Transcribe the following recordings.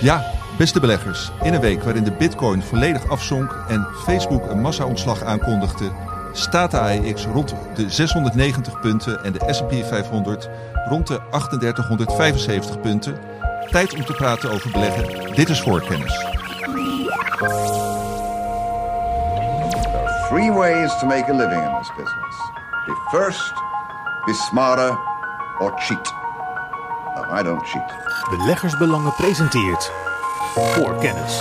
Ja, beste beleggers. In een week waarin de bitcoin volledig afzonk en Facebook een massa-ontslag aankondigde, staat de AEX rond de 690 punten en de S&P 500 rond de 3875 punten. Tijd om te praten over beleggen. Dit is voorkennis. Three ways to make a living in this business. Be first, be smarter, or cheat. No, I don't cheat. Beleggersbelangen presenteert voor kennis.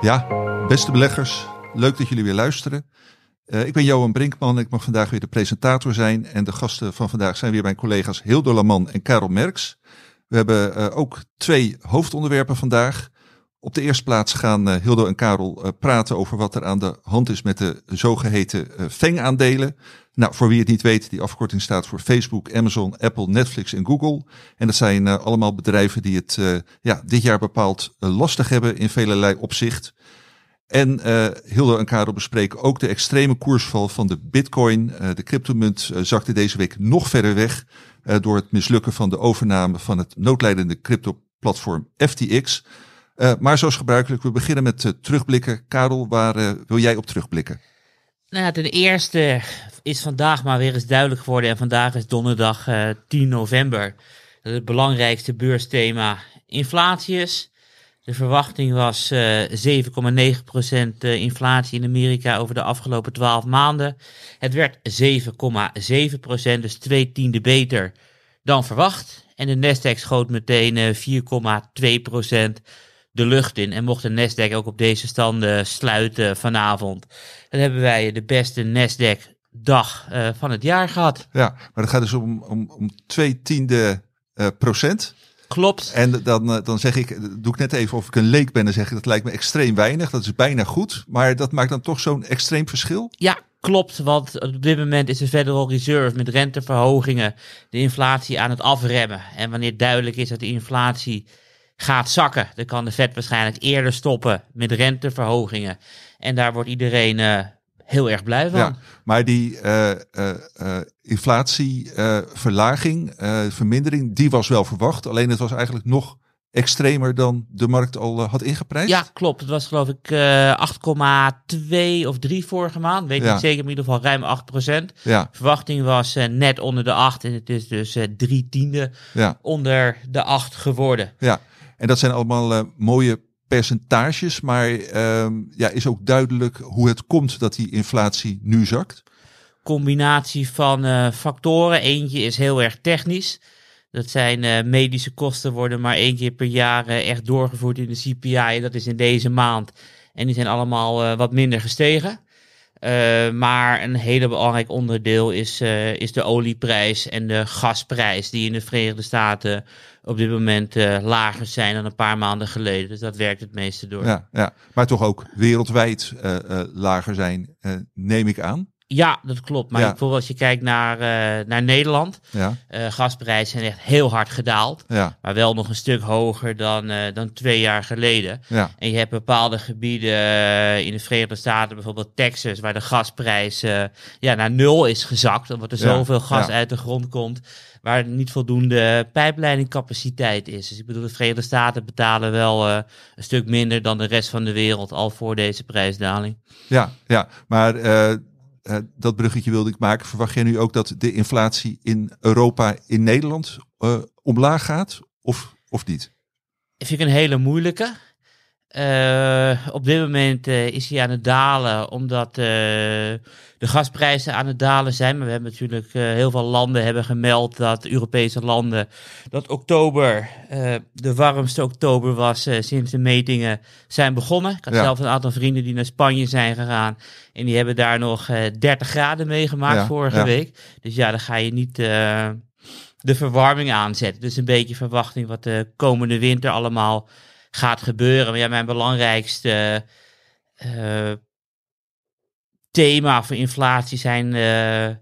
Ja, beste beleggers, leuk dat jullie weer luisteren. Uh, ik ben Johan Brinkman ik mag vandaag weer de presentator zijn. En de gasten van vandaag zijn weer mijn collega's Hildo Laman en Karel Merks. We hebben uh, ook twee hoofdonderwerpen vandaag. Op de eerste plaats gaan uh, Hildo en Karel praten over wat er aan de hand is met de zogeheten FANG-aandelen. Nou, voor wie het niet weet, die afkorting staat voor Facebook, Amazon, Apple, Netflix en Google. En dat zijn allemaal bedrijven die het ja, dit jaar bepaald lastig hebben in velelei opzicht. En uh, Hildo en Karel bespreken ook de extreme koersval van de bitcoin. Uh, de cryptomunt uh, zakte deze week nog verder weg door het mislukken van de overname van het noodlijdende crypto-platform FTX. Maar zoals gebruikelijk, we beginnen met terugblikken. Karel, waar wil jij op terugblikken? Nou ten eerste is vandaag maar weer eens duidelijk geworden. En vandaag is donderdag 10 november. Dat het belangrijkste beursthema inflatie is. De verwachting was uh, 7,9% inflatie in Amerika over de afgelopen 12 maanden. Het werd 7,7%, dus twee tiende beter dan verwacht. En de Nasdaq schoot meteen 4,2% de lucht in. En mocht de Nasdaq ook op deze standen sluiten vanavond, dan hebben wij de beste Nasdaq dag uh, van het jaar gehad. Ja, maar het gaat dus om, om, om twee tiende uh, procent. Klopt. En dan, dan zeg ik, doe ik net even of ik een leek ben en zeg ik dat lijkt me extreem weinig. Dat is bijna goed. Maar dat maakt dan toch zo'n extreem verschil? Ja, klopt. Want op dit moment is de Federal Reserve met renteverhogingen de inflatie aan het afremmen. En wanneer duidelijk is dat de inflatie gaat zakken, dan kan de Fed waarschijnlijk eerder stoppen met renteverhogingen. En daar wordt iedereen uh, heel erg blij van. Ja, maar die uh, uh, inflatieverlaging, vermindering, die was wel verwacht. Alleen het was eigenlijk nog extremer dan de markt al had ingeprijsd. Ja, klopt. Het was geloof ik 8,2 of 3 vorige maand. Weet ja. niet zeker, in ieder geval ruim 8 procent. Ja. Verwachting was net onder de 8 en het is dus drie tiende ja. onder de 8 geworden. Ja, en dat zijn allemaal mooie percentages, maar uh, ja, is ook duidelijk hoe het komt dat die inflatie nu zakt? Combinatie van uh, factoren. Eentje is heel erg technisch. Dat zijn uh, medische kosten worden maar één keer per jaar echt doorgevoerd in de CPI. Dat is in deze maand. En die zijn allemaal wat minder gestegen. maar een hele belangrijk onderdeel is, is de olieprijs en de gasprijs, die in de Verenigde Staten op dit moment uh, lager zijn dan een paar maanden geleden. Dus dat werkt het meeste door. Ja, ja. maar toch ook wereldwijd uh, uh, lager zijn, neem ik aan. Ja, dat klopt. Maar ja. bijvoorbeeld als je kijkt naar, naar Nederland, ja. gasprijzen zijn echt heel hard gedaald. Ja. Maar wel nog een stuk hoger dan, dan twee jaar geleden. Ja. En je hebt bepaalde gebieden in de Verenigde Staten, bijvoorbeeld Texas, waar de gasprijs ja, naar nul is gezakt. Omdat er zoveel gas uit de grond komt waar niet voldoende pijpleidingcapaciteit is. Dus ik bedoel, de Verenigde Staten betalen wel een stuk minder dan de rest van de wereld al voor deze prijsdaling. Ja, ja maar uh, dat bruggetje wilde ik maken. Verwacht jij nu ook dat de inflatie in Europa, in Nederland, omlaag gaat of, of niet? Vind ik een hele moeilijke. Uh, op dit moment uh, is hij aan het dalen, omdat uh, de gasprijzen aan het dalen zijn. Maar we hebben natuurlijk heel veel landen hebben gemeld dat Europese landen dat oktober de warmste oktober was sinds de metingen zijn begonnen. Ik had ja. zelf een aantal vrienden die naar Spanje zijn gegaan en die hebben daar nog 30 graden meegemaakt ja, vorige ja. week. Dus ja, dan ga je niet de verwarming aanzetten. Dus een beetje verwachting wat de komende winter allemaal gaat gebeuren. Maar ja, mijn belangrijkste uh, thema voor inflatie zijn, uh,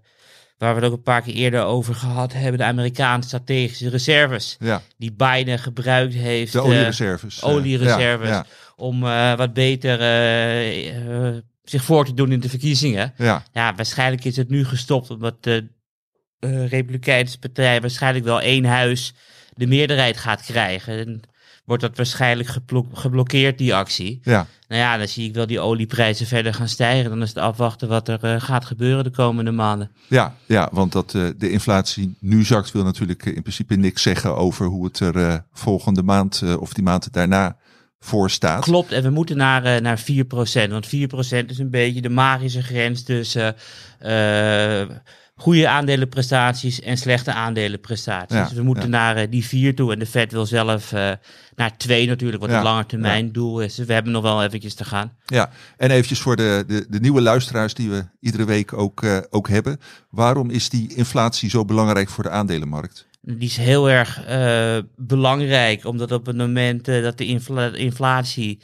waar we het ook een paar keer eerder over gehad hebben, de Amerikaanse strategische reserves. Ja. Die Biden gebruikt heeft. De oliereserves. Uh, oliereserves. Ja, ja. Om wat beter zich voor te doen in de verkiezingen. Ja. ja, waarschijnlijk is het nu gestopt omdat de eh, Republikeinse partij waarschijnlijk wel één huis de meerderheid gaat krijgen. En wordt dat waarschijnlijk geblo- geblokkeerd, die actie. Ja, Nou ja, dan zie ik wel die olieprijzen verder gaan stijgen. Dan is het afwachten wat er eh, gaat gebeuren de komende maanden. ja, ja want dat eh, de inflatie nu zakt wil natuurlijk eh, in principe niks zeggen over hoe het er volgende maand of die maand daarna voor staat. Klopt, en we moeten naar, naar 4%. Want 4% is een beetje de magische grens tussen goede aandelenprestaties en slechte aandelenprestaties. Ja, dus we moeten ja. naar eh, die 4 toe. En de Fed wil zelf eh, naar 2 natuurlijk, wat Ja, een langetermijn doel is. Dus we hebben nog wel eventjes te gaan. Ja, en eventjes voor de, de, de nieuwe luisteraars die we iedere week ook, eh, ook hebben. Waarom is die inflatie zo belangrijk voor de aandelenmarkt? Die is heel erg belangrijk, omdat op het moment dat de infla- inflatie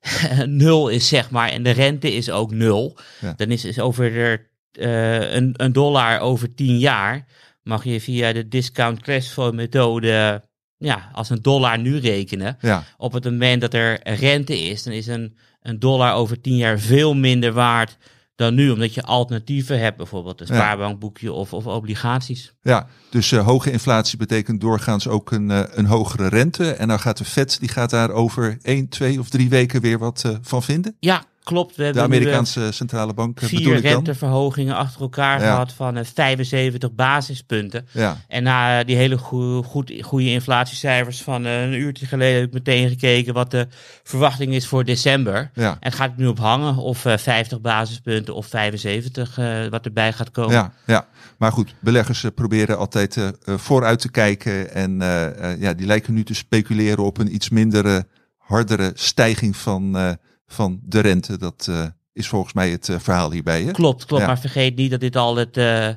nul is, zeg maar, en de rente is ook nul, Ja. dan is, is over eh, een, een dollar over 10 jaar, mag je via de discount cash flow methode ja, als een dollar nu rekenen. Ja, Op het moment dat er rente is, dan is een, een dollar over 10 jaar veel minder waard dan nu, omdat je alternatieven hebt, bijvoorbeeld een spaarbankboekje of, of obligaties. ja. dus eh, hoge inflatie betekent doorgaans ook een, eh, een hogere rente. En dan gaat de Fed die gaat daar over één, twee of drie weken weer wat van vinden. Ja, klopt. We De hebben nu, eh, Amerikaanse centrale bank eh, vier renteverhogingen achter elkaar Ja. gehad van eh, 75 basispunten. Ja, En na die hele goe- goed, goede inflatiecijfers van eh, een uurtje geleden heb ik meteen gekeken wat de verwachting is voor december. ja. En het gaat er nu op hangen of eh 50 basispunten of 75 eh, wat erbij gaat komen. Ja, ja, maar goed, beleggers eh, proberen altijd eh, eh, vooruit te kijken. En eh, eh, ja, die lijken nu te speculeren op een iets mindere, hardere stijging van, eh, van de rente. Dat eh, is volgens mij het eh, verhaal hierbij. Hè? Klopt, klopt. Ja. Maar vergeet niet dat dit al het eh,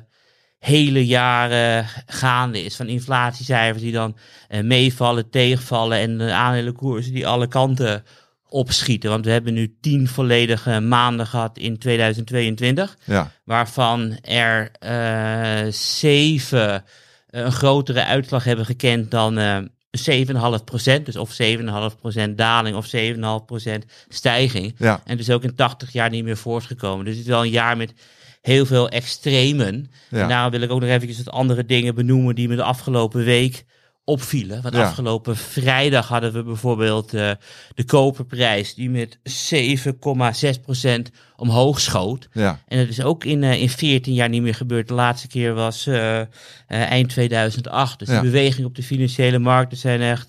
hele jaar eh, gaande is. Van inflatiecijfers die dan meevallen, tegenvallen. En de aandelenkoersen die alle kanten opschieten. Want we hebben nu tien volledige maanden gehad in 2022. Ja, Waarvan er zeven een grotere uitslag hebben gekend dan 7,5%. Dus of 7,5% daling of 7,5% stijging. ja, En dus ook in 80 jaar niet meer voortgekomen. Dus het is wel een jaar met heel veel extremen. ja. En daarom wil ik ook nog eventjes wat andere dingen benoemen die me de afgelopen week opvielen. Want Ja. afgelopen vrijdag hadden we bijvoorbeeld eh, de koperprijs die met 7,6% omhoog schoot. ja, En dat is ook in, eh, in 14 jaar niet meer gebeurd. De laatste keer was eh, eind 2008. Dus Ja. de bewegingen op de financiële markten zijn echt,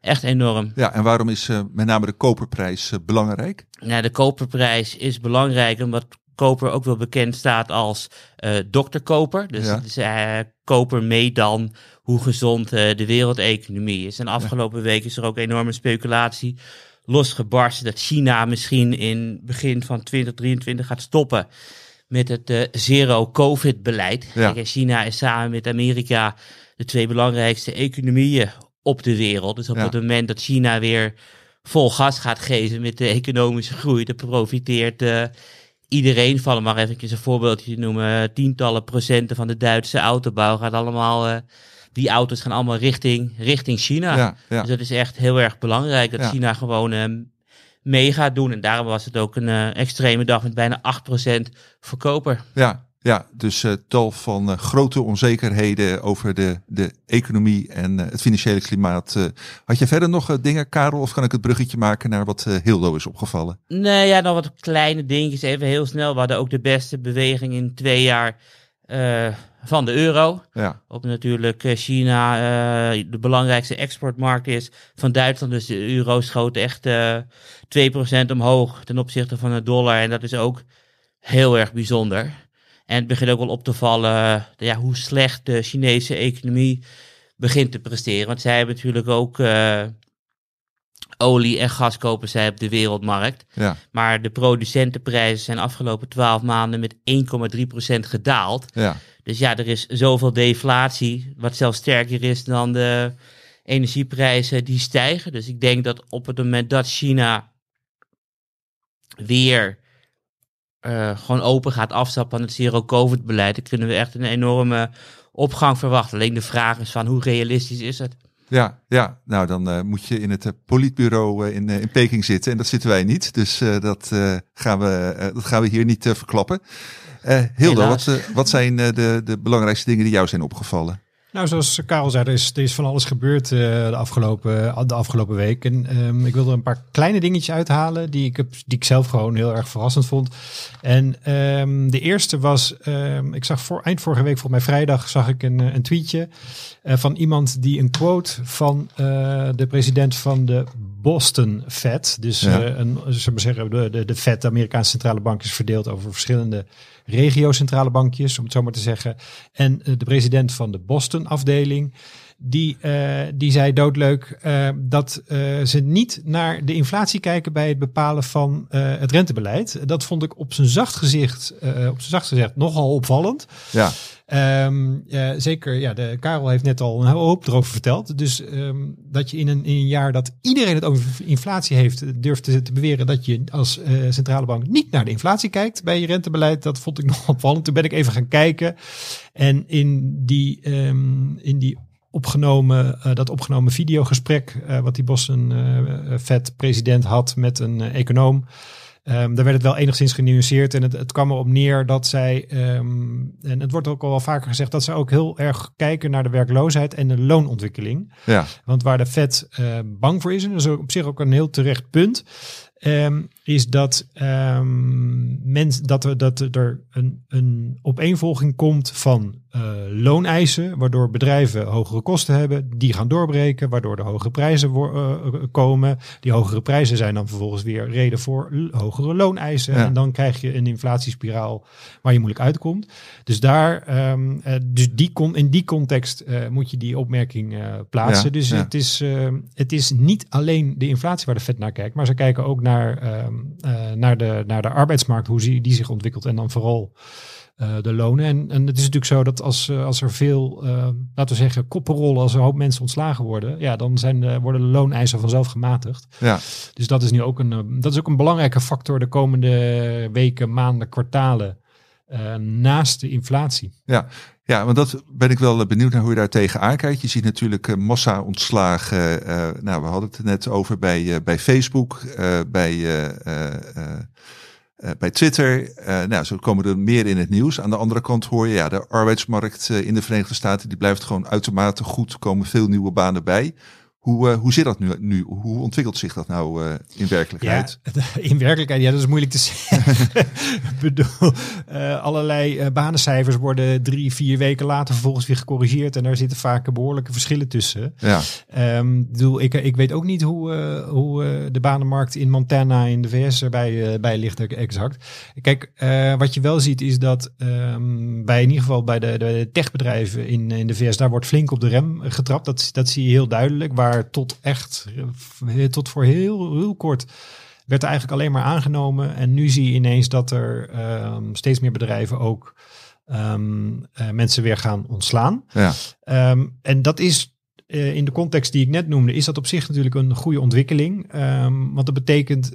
echt enorm. ja, en waarom is met name de koperprijs belangrijk? Nou, de koperprijs is belangrijk omdat koper ook wel bekend staat als eh dokterkoper. Dus, Ja. koper meet dan hoe gezond eh, de wereldeconomie is. En afgelopen week is er ook enorme speculatie losgebarsten dat China misschien in begin van 2023 gaat stoppen met het eh, zero-covid-beleid. Ja. China is samen met Amerika de twee belangrijkste economieën op de wereld. Dus op Ja. het moment dat China weer vol gas gaat geven met de economische groei, dan profiteert eh, iedereen van. Maar eventjes een voorbeeldje noemen. Tientallen procenten van de Duitse autobouw gaat allemaal... die auto's gaan allemaal richting, richting China. Ja, ja, Dus dat is echt heel erg belangrijk dat Ja. China gewoon eh, mee gaat doen. En daarom was het ook een eh, extreme dag met bijna 8% verkoper. ja, ja. Dus eh, tal van grote onzekerheden over de, de economie en het financiële klimaat. had je verder nog dingen, Karel, of kan ik het bruggetje maken naar wat Hildo is opgevallen? Nee, ja, nog wat kleine dingetjes. Even heel snel. We hadden ook de beste beweging in twee jaar van de euro. Ja, Op natuurlijk eh, China eh, de belangrijkste exportmarkt is van Duitsland. Dus de euro schoot echt eh 2% omhoog ten opzichte van de dollar. En dat is ook heel erg bijzonder. En het begint ook wel op te vallen ja, hoe slecht de Chinese economie begint te presteren. Want zij hebben natuurlijk ook olie en gas kopen zij op de wereldmarkt. ja, Maar de producentenprijzen zijn afgelopen 12 maanden met 1,3% gedaald. ja, Dus ja, er is zoveel deflatie, wat zelfs sterker is dan de energieprijzen die stijgen. Dus ik denk dat op het moment dat China weer eh, gewoon open gaat afstappen aan het zero-covid-beleid, dan kunnen we echt een enorme opgang verwachten. Alleen de vraag is van hoe realistisch is het? Ja, ja. nou dan eh, moet je in het eh, politbureau in, in Peking zitten. En dat zitten wij niet. Dus dat, gaan we, dat gaan we hier niet verklappen. Eh Hilde, wat, eh, wat zijn eh, de, de belangrijkste dingen die jou zijn opgevallen? Nou, zoals Karel zei, er is, er is van alles gebeurd eh, de, afgelopen, de afgelopen week. En ehm, ik wil er een paar kleine dingetjes uithalen die ik, heb, die ik zelf gewoon heel erg verrassend vond. En ehm, de eerste was, ehm, ik zag voor, eind vorige week, volgens mij vrijdag, zag ik een, een tweetje eh, van iemand die een quote van eh, de president van de Boston Fed, dus Ja. eh, een, we maar zeggen, de, de, de Fed, de Amerikaanse centrale bank, is verdeeld over verschillende regio-centrale bankjes, om het zo maar te zeggen. En eh, de president van de Boston-afdeling, die, eh, die zei doodleuk eh, dat ze niet naar de inflatie kijken bij het bepalen van het rentebeleid. Dat vond ik op zijn zacht gezicht, op zijn zacht gezegd nogal opvallend. Ja, Ja, zeker, ja, de, Karel heeft net al een hoop erover verteld. Dus ehm, dat je in een, in een jaar dat iedereen het over inflatie heeft, durft te, te beweren dat je als eh, centrale bank niet naar de inflatie kijkt bij je rentebeleid, dat vond ik nog opvallend. Toen ben ik even gaan kijken. En in die, ehm, in die opgenomen, eh, dat opgenomen videogesprek, eh, wat die Boston eh Fed-president had met een eh, econoom. Ehm, daar werd het wel enigszins genuanceerd en het, het kwam erop neer dat zij, ehm, en het wordt ook al wel vaker gezegd, dat zij ook heel erg kijken naar de werkloosheid en de loonontwikkeling. ja, Want waar de Fed eh, bang voor is, en dat is op zich ook een heel terecht punt, ehm, is dat, ehm mens, dat, er, dat er een, een opeenvolging komt van eh, looneisen, waardoor bedrijven hogere kosten hebben, die gaan doorbreken, waardoor er hogere prijzen eh, komen. Die hogere prijzen zijn dan vervolgens weer reden voor hogere looneisen. Ja. En dan krijg je een inflatiespiraal waar je moeilijk uitkomt. Dus daar, ehm, eh, dus die kon, in die context moet je die opmerking plaatsen. Ja, dus ja. Het, is, eh, het is niet alleen de inflatie waar de Fed naar kijkt, maar ze kijken ook naar, ehm, naar, de, naar de arbeidsmarkt, hoe die, die zich ontwikkelt en dan vooral eh, de lonen. En, en het is natuurlijk zo dat als, eh, als er veel, eh, laten we zeggen, koppen rollen, als er een hoop mensen ontslagen worden, ja, dan zijn de, worden de looneisen vanzelf gematigd. ja, Dus dat is nu ook een, eh, dat is ook een belangrijke factor de komende weken, maanden, kwartalen. Eh, naast de inflatie. ja. Ja, want dat ben ik wel eh, benieuwd naar hoe je daar tegenaan kijkt. Je ziet natuurlijk eh, massa-ontslagen. eh, nou, we hadden het net over bij, bij Facebook, bij, bij Twitter. Nou, zo komen er meer in het nieuws. Aan de andere kant hoor je, ja, de arbeidsmarkt in de Verenigde Staten, die blijft gewoon uitermate goed. Er komen veel nieuwe banen bij. Hoe, eh, hoe zit dat nu, nu? Hoe ontwikkelt zich dat nou eh, in werkelijkheid? Ja, in werkelijkheid, ja, dat is moeilijk te zeggen. Ik bedoel, eh, allerlei banencijfers worden drie, vier weken later vervolgens weer gecorrigeerd. En daar zitten vaak behoorlijke verschillen tussen. Ja, ik bedoel, ik, ik weet ook niet hoe, hoe de banenmarkt in Montana in de VS erbij bij ligt exact. Kijk, wat je wel ziet is dat ehm, bij in ieder geval bij de, de techbedrijven in, in de VS, daar wordt flink op de rem getrapt. Dat, dat zie je heel duidelijk. Waar tot echt, eh, tot voor heel, heel kort werd er eigenlijk alleen maar aangenomen. En nu zie je ineens dat er ehm, steeds meer bedrijven ook ehm, eh, mensen weer gaan ontslaan. ja, Ehm, en dat is eh, in de context die ik net noemde, is dat op zich natuurlijk een goede ontwikkeling. Want dat betekent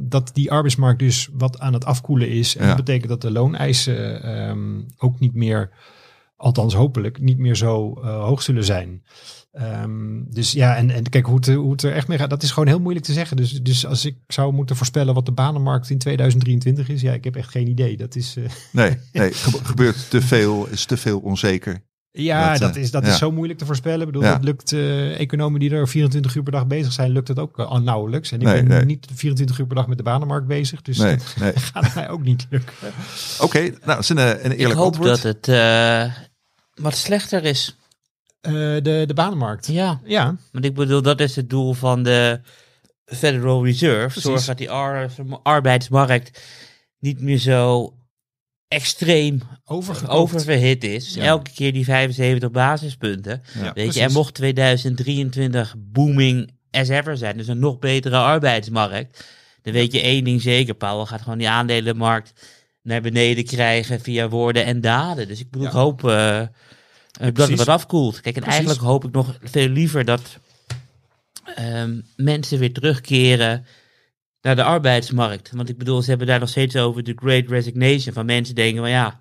dat die arbeidsmarkt dus wat aan het afkoelen is. En Ja. dat betekent dat de looneisen ehm, ook niet meer, althans hopelijk, niet meer zo hoog zullen zijn. Ehm, dus ja, en, en kijk hoe het, hoe het er echt mee gaat, dat is gewoon heel moeilijk te zeggen. Dus, dus als ik zou moeten voorspellen wat de banenmarkt in 2023 is, ja, ik heb echt geen idee. Dat is. eh, nee, nee, gebe- gebeurt te veel, is te veel onzeker. Ja, Dat, dat, eh, is, dat ja. is zo moeilijk te voorspellen. Ik bedoel, Ja. dat lukt eh, economen die er 24 uur per dag bezig zijn, lukt het ook al nauwelijks. En ik Nee, ben nee. niet 24 uur per dag met de banenmarkt bezig, dus Nee, dat nee. gaat mij ook niet lukken. Oké, nou, dat is een, een Ik eerlijk hoop antwoord. dat het eh, wat slechter is. Eh, de, de banenmarkt. Ja, Ja, want ik bedoel, dat is het doel van de Federal Reserve. Zorg dat die ar- arbeidsmarkt niet meer zo extreem overgekoopt. oververhit is. Dus Ja. elke keer die 75 basispunten. Ja, Weet precies. je, en mocht 2023 booming as ever zijn, dus een nog betere arbeidsmarkt, dan weet je één ding zeker, Paul gaat gewoon die aandelenmarkt naar beneden krijgen via woorden en daden. Dus ik bedoel, Ja. ik hoop eh, eh, dat het wat afkoelt. Kijk, en Precies. eigenlijk hoop ik nog veel liever dat ehm, mensen weer terugkeren naar de arbeidsmarkt. Want ik bedoel, ze hebben daar nog steeds over de great resignation. Van mensen denken van ja,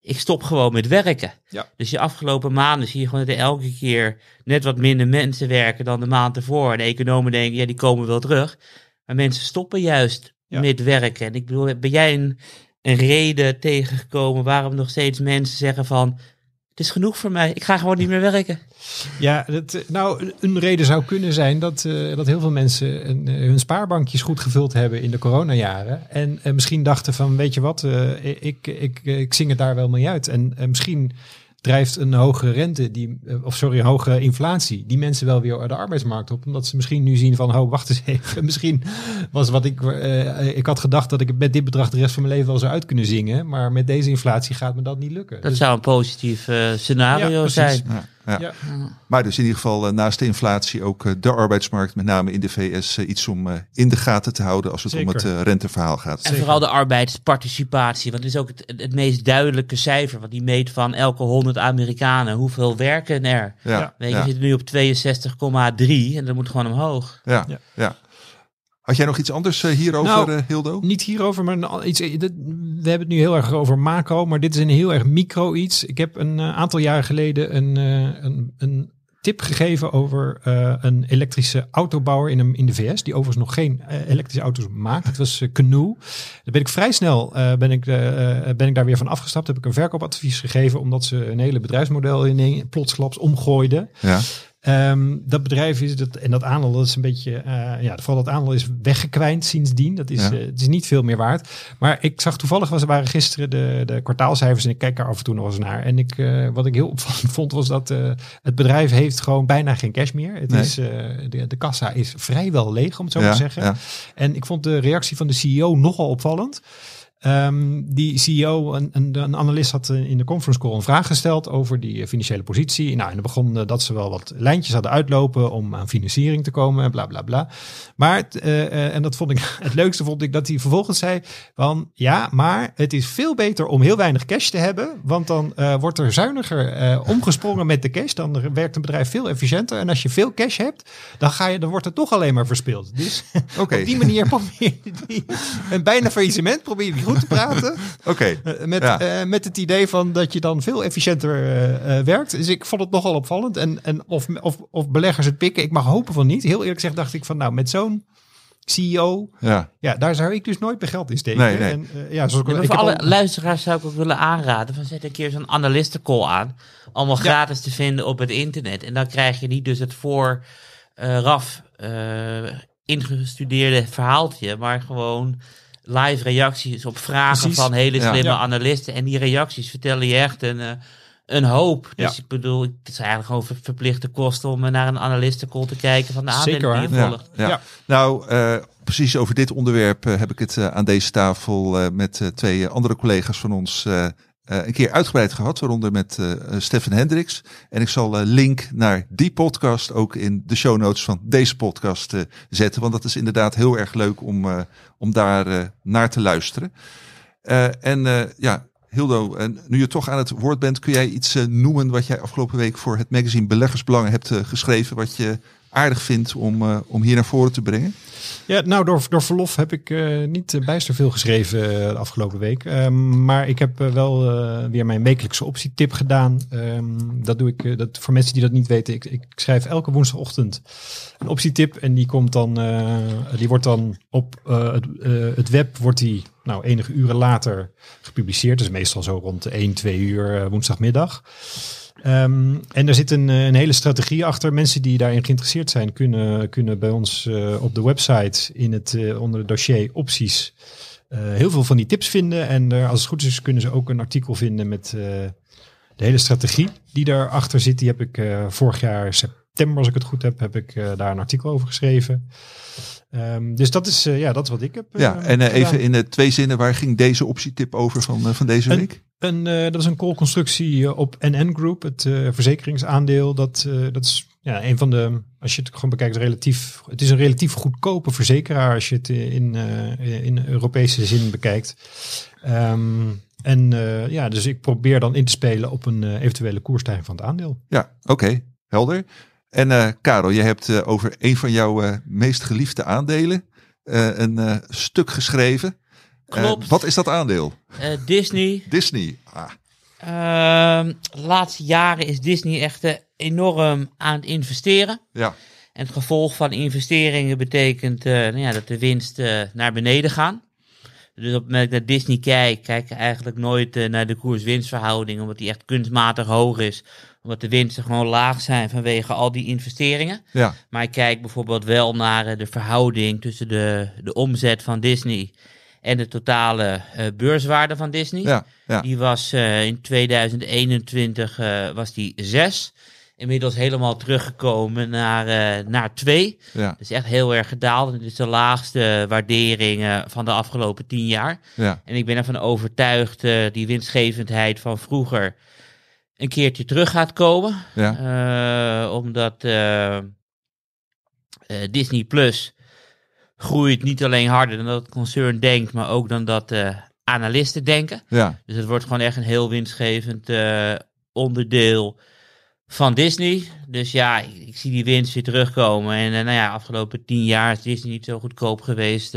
ik stop gewoon met werken. Ja. Dus je afgelopen maanden zie je gewoon dat er elke keer net wat minder mensen werken dan de maand ervoor. En de economen denken, ja, die komen wel terug. Maar mensen stoppen juist Ja. met werken. En ik bedoel, ben jij een een reden tegengekomen waarom nog steeds mensen zeggen van... Het is genoeg voor mij, ik ga gewoon niet meer werken. Ja, dat, eh, nou, een reden zou kunnen zijn dat, eh, dat heel veel mensen een, eh, hun spaarbankjes goed gevuld hebben in de coronajaren. En misschien dachten van, weet je wat, eh, ik, ik, ik zing het daar wel mee uit. En misschien drijft een hoge rente, die, eh, of sorry, een hoge inflatie, die mensen wel weer de arbeidsmarkt op. Omdat ze misschien nu zien van, oh, wacht eens even. Misschien was wat ik, eh, ik had gedacht dat ik met dit bedrag de rest van mijn leven wel zou uit kunnen zingen. Maar met deze inflatie gaat me dat niet lukken. Dat Dus- zou een positief eh, scenario Ja, zijn. Ja, ja. Ja. Maar dus in ieder geval eh, naast de inflatie ook eh, de arbeidsmarkt, met name in de VS, eh, iets om in de gaten te houden als het om het renteverhaal gaat. En vooral de arbeidsparticipatie, want het is ook het, het meest duidelijke cijfer. Want die meet van elke 100 Amerikanen hoeveel werken er. Ja, Weet je, ja, zitten nu op 62,3 en dat moet gewoon omhoog. ja, Ja. Had jij nog iets anders eh, hierover, Nou, eh, Hildo? Niet hierover, maar iets. eh, dit- We hebben het nu heel erg over macro, maar dit is een heel erg micro iets. Ik heb een aantal jaren geleden een, een, een tip gegeven over een elektrische autobouwer in, een, in de VS, die overigens nog geen elektrische auto's maakt. Het was eh, Canoe. Daar ben ik vrij snel ben ik, ben ik daar weer van afgestapt. Heb ik een verkoopadvies gegeven, omdat ze een hele bedrijfsmodel in een plotsklaps omgooiden. Ja, Ehm, dat bedrijf is dat en dat aandeel dat is een beetje eh, ja vooral dat aandeel is weggekwijnd sindsdien dat is Ja. eh, het is niet veel meer waard maar ik zag toevallig was er waren gisteren de, de kwartaalcijfers en ik kijk daar af en toe nog eens naar en ik eh, wat ik heel opvallend vond was dat het bedrijf heeft gewoon bijna geen cash meer het Nee. is de, de kassa is vrijwel leeg om het zo ja, te zeggen ja. en ik vond de reactie van de CEO nogal opvallend. Ehm, die CEO, een, een, een analist had eh, in de conference call een vraag gesteld over die eh, financiële positie. Nou, en dan begon eh, dat ze wel wat lijntjes hadden uitlopen om aan financiering te komen en bla bla bla. Maar, en dat vond ik het leukste, vond ik dat hij vervolgens zei van ja, maar het is veel beter om heel weinig cash te hebben, want dan wordt er zuiniger omgesprongen met de cash. Dan werkt een bedrijf veel efficiënter. En als je veel cash hebt, dan, ga je, dan wordt het toch alleen maar verspild. Dus op die manier probeer je die, een bijna faillissement probeer je die goed te praten. oké. eh, met, Ja. eh, met het idee van dat je dan veel efficiënter eh, eh, werkt. Dus ik vond het nogal opvallend. En, en of, of, of beleggers het pikken, ik mag hopen van niet. Heel eerlijk gezegd dacht ik van nou, met zo'n CEO, Ja, ja, daar zou ik dus nooit mijn geld in steken. Nee, nee. En, eh, ja, zoals ik, Ja, ik voor heb alle al- luisteraars zou ik ook willen aanraden van zet een keer zo'n analistencall aan. Allemaal gratis te vinden op het internet. En dan krijg je niet dus het vooraf eh ingestudeerde verhaaltje, maar gewoon live reacties op vragen Precies. van hele slimme Ja. analisten. En die reacties vertellen je echt een, eh, een hoop. Dus Ja. ik bedoel, het is eigenlijk gewoon ver- verplichte kosten om naar een analistencall te kijken van de Zeker aandelen die je ja, volgt. ja. Ja. Nou, eh, precies over dit onderwerp eh, heb ik het eh, aan deze tafel eh, met twee andere collega's van ons eh, een keer uitgebreid gehad, waaronder met eh, Stefan Hendricks. En ik zal eh, link naar die podcast ook in de show notes van deze podcast zetten, want dat is inderdaad heel erg leuk om, om daar naar te luisteren. En ja, Hildo, en nu je toch aan het woord bent, kun jij iets noemen wat jij afgelopen week voor het magazine Beleggersbelangen hebt geschreven, wat je aardig vindt om, eh, om hier naar voren te brengen? Ja, nou, door, door verlof heb ik eh, niet eh, bijster veel geschreven de afgelopen week. Ehm, maar ik heb wel weer mijn wekelijkse optietip gedaan. Ehm, dat doe ik, dat, voor mensen die dat niet weten, ik, ik schrijf elke woensdagochtend een optietip. En die komt dan, die wordt dan op het, het web, wordt die nou enige uren later gepubliceerd. Dus meestal zo rond de 1, 2 uur woensdagmiddag. Ehm, en er zit een, eh, een hele strategie achter. Mensen die daarin geïnteresseerd zijn, kunnen, kunnen bij ons eh, op de website in het, eh, onder het dossier opties heel veel van die tips vinden. En er, als het goed is, kunnen ze ook een artikel vinden met de hele strategie die daarachter zit. Die heb ik vorig jaar september, als ik het goed heb, heb ik daar een artikel over geschreven. Ehm, dus dat is, ja, dat is wat ik heb. Ja, en even in twee zinnen, waar ging deze optietip over van, van deze week? Een, eh, dat is een call-constructie eh, op NN Group, het eh, verzekeringsaandeel. Dat, dat is ja, een van de, als je het gewoon bekijkt, relatief, het is een relatief goedkope verzekeraar als je het in, in Europese zin bekijkt. Ehm, en ja, dus ik probeer dan in te spelen op een eventuele koersstijging van het aandeel. Ja, oké, helder. En Karel, je hebt over een van jouw meest geliefde aandelen een stuk geschreven. Eh, Klopt. wat is dat aandeel? Eh, Disney, Disney. Ah, Ehm, de laatste jaren is Disney echt eh, enorm aan het investeren. ja, En het gevolg van investeringen betekent nou ja, dat de winst eh, naar beneden gaan. Dus op het moment dat ik naar Disney kijk, kijk ik eigenlijk nooit naar de koers-winstverhouding, omdat die echt kunstmatig hoog is. Omdat de winsten gewoon laag zijn vanwege al die investeringen. Ja, Maar ik kijk bijvoorbeeld wel naar de verhouding tussen de, de omzet van Disney en de totale eh, beurswaarde van Disney. ja, ja. Die was eh, in 2021 eh, was die 6. Inmiddels helemaal teruggekomen naar, naar 2. ja, Dat is echt heel erg gedaald. Het is de laagste waardering van de afgelopen 10 jaar. ja. En ik ben ervan overtuigd die winstgevendheid van vroeger een keertje terug gaat komen. ja. Omdat Disney Plus groeit niet alleen harder dan dat het concern denkt, maar ook dan dat eh, analisten denken. ja. Dus het wordt gewoon echt een heel winstgevend eh, onderdeel van Disney. Dus ja, ik, ik zie die winst weer terugkomen. En eh, nou ja, afgelopen tien jaar is Disney niet zo goedkoop geweest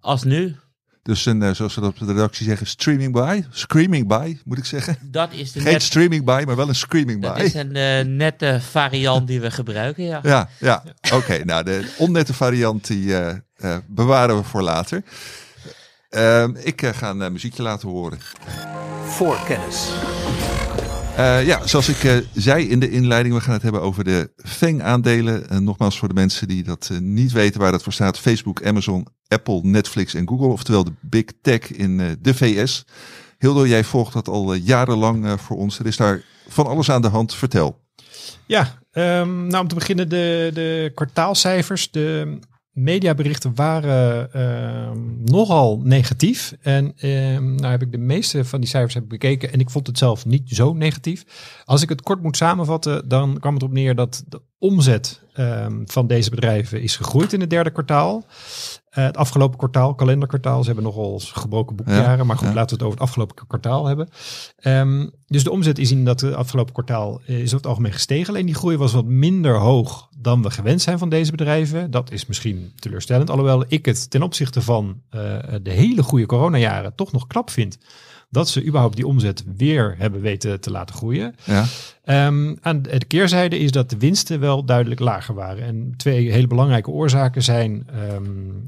als nu. Dus een, zoals we dat op de redactie zeggen, streaming by. Screaming by, moet ik zeggen. Dat is de Geen net, streaming by, maar wel een screaming dat by. is een nette variant die we gebruiken, ja. Ja, ja. oké. nou, de onnette variant die eh, bewaren we voor later. Ehm, ik eh, ga een eh, muziekje laten horen. Voor kennis. Eh, ja, zoals ik eh, zei in de inleiding, we gaan het hebben over de FANG-aandelen. En nogmaals voor de mensen die dat eh, niet weten waar dat voor staat. Facebook, Amazon, Apple, Netflix en Google. Oftewel de big tech in eh, de VS. Hildo, jij volgt dat al eh, jarenlang eh, voor ons. Er is daar van alles aan de hand. Vertel. Ja, ehm, nou om te beginnen de, de kwartaalcijfers. De mediaberichten waren ehm, nogal negatief. En ehm, nou heb ik de meeste van die cijfers heb bekeken en ik vond het zelf niet zo negatief. Als ik het kort moet samenvatten, dan kwam het erop neer dat de omzet ehm, van deze bedrijven is gegroeid in het derde kwartaal. Eh, het afgelopen kwartaal, kalenderkwartaal, ze hebben nogal gebroken boekjaren. maar goed, ja. laten we het over het afgelopen kwartaal hebben. Ehm, dus de omzet is in dat eh, afgelopen kwartaal eh, is over het algemeen gestegen. Alleen die groei was wat minder hoog dan we gewend zijn van deze bedrijven. Dat is misschien teleurstellend. Alhoewel ik het ten opzichte van de hele goede coronajaren toch nog knap vind. Dat ze überhaupt die omzet weer hebben weten te laten groeien. Ja, Ehm, aan de keerzijde is dat de winsten wel duidelijk lager waren. En twee hele belangrijke oorzaken zijn ehm,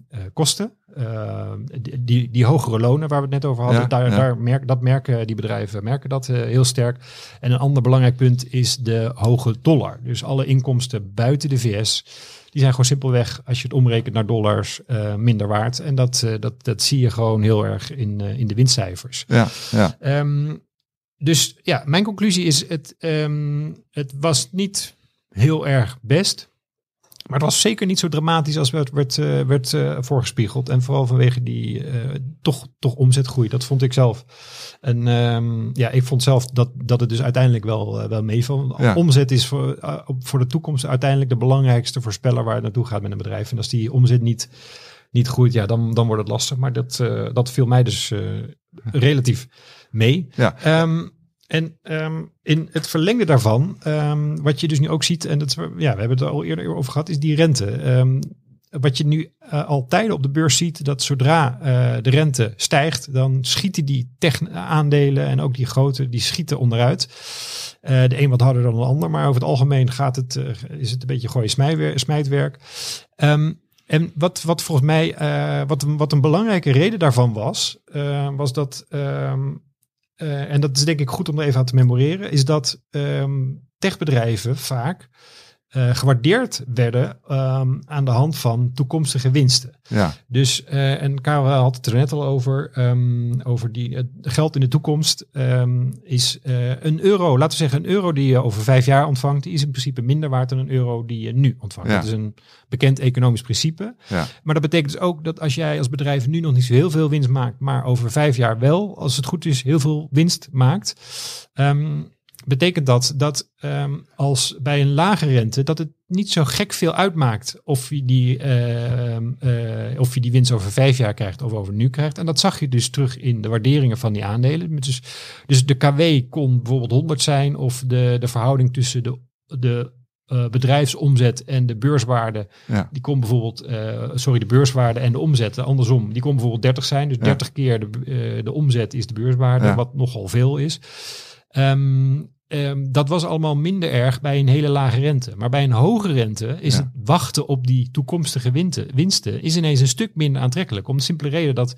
eh, kosten. Ehm, die, die, die hogere lonen waar we het net over hadden, Ja, daar, ja. daar merk, dat merken die bedrijven merken dat eh, heel sterk. En een ander belangrijk punt is de hoge dollar. Dus alle inkomsten buiten de VS, die zijn gewoon simpelweg, als je het omrekent naar dollars, eh, minder waard. En dat, eh, dat, dat zie je gewoon heel erg in, eh, in de winstcijfers. ja, ja. Ehm, dus ja, mijn conclusie is: het, ehm, het was niet heel erg best. Maar het was zeker niet zo dramatisch als werd, werd, eh, werd eh, voorgespiegeld. En vooral vanwege die eh, toch, toch omzetgroei. Dat vond ik zelf. En ehm, ja, ik vond zelf dat, dat het dus uiteindelijk wel, wel meeval. Ja. Omzet is voor, voor de toekomst uiteindelijk de belangrijkste voorspeller waar het naartoe gaat met een bedrijf. En als die omzet niet, niet groeit, ja, dan, dan wordt het lastig. Maar dat, dat viel mij dus relatief mee. Ja. Ehm, en ehm, in het verlengde daarvan, ehm, wat je dus nu ook ziet, en dat, ja, we hebben het er al eerder over gehad, is die rente. Ehm, wat je nu eh, al tijden op de beurs ziet, dat zodra eh, de rente stijgt, dan schieten die tech-aandelen en ook die grote, die schieten onderuit. Eh, de een wat harder dan de ander, maar over het algemeen gaat het, is het een beetje smijtwer- smijtwerk. En wat, wat volgens mij, wat, wat een belangrijke reden daarvan was, was dat, en dat is denk ik goed om er even aan te memoreren, is dat ehm, techbedrijven vaak eh, gewaardeerd werden ehm, aan de hand van toekomstige winsten. ja. Dus, eh, en Karel had het er net al over, ehm, over die, het geld in de toekomst ehm, is eh, een euro, laten we zeggen een euro die je over vijf jaar ontvangt, die is in principe minder waard dan een euro die je nu ontvangt. Ja. Dat is een bekend economisch principe. Ja. Maar dat betekent dus ook dat als jij als bedrijf nu nog niet zo heel veel winst maakt, maar over vijf jaar wel, als het goed is, heel veel winst maakt, betekent dat dat ehm, als bij een lage rente dat het niet zo gek veel uitmaakt of je die, ehm, eh, of je die winst over vijf jaar krijgt of over nu krijgt. En dat zag je dus terug in de waarderingen van die aandelen. Dus, dus de KW kon bijvoorbeeld 100 zijn of de, de verhouding tussen de, de eh, bedrijfsomzet en de beurswaarde, Ja. die kon bijvoorbeeld, eh, sorry, de beurswaarde en de omzet, andersom, die kon bijvoorbeeld 30 zijn. Dus Ja. 30 keer de, de omzet is de beurswaarde, Ja. wat nogal veel is. Ehm, ehm, dat was allemaal minder erg bij een hele lage rente. Maar bij een hoge rente is Ja. het wachten op die toekomstige winten, winsten is ineens een stuk minder aantrekkelijk. Om de simpele reden dat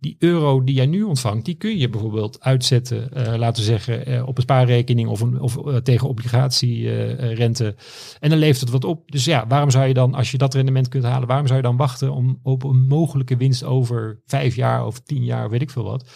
die euro die jij nu ontvangt, die kun je bijvoorbeeld uitzetten, eh, laten we zeggen, eh, op een spaarrekening of, een, of eh, tegen obligatierente. en dan levert het wat op. Dus ja, waarom zou je dan, als je dat rendement kunt halen, waarom zou je dan wachten om op een mogelijke winst over vijf jaar of tien jaar, weet ik veel wat.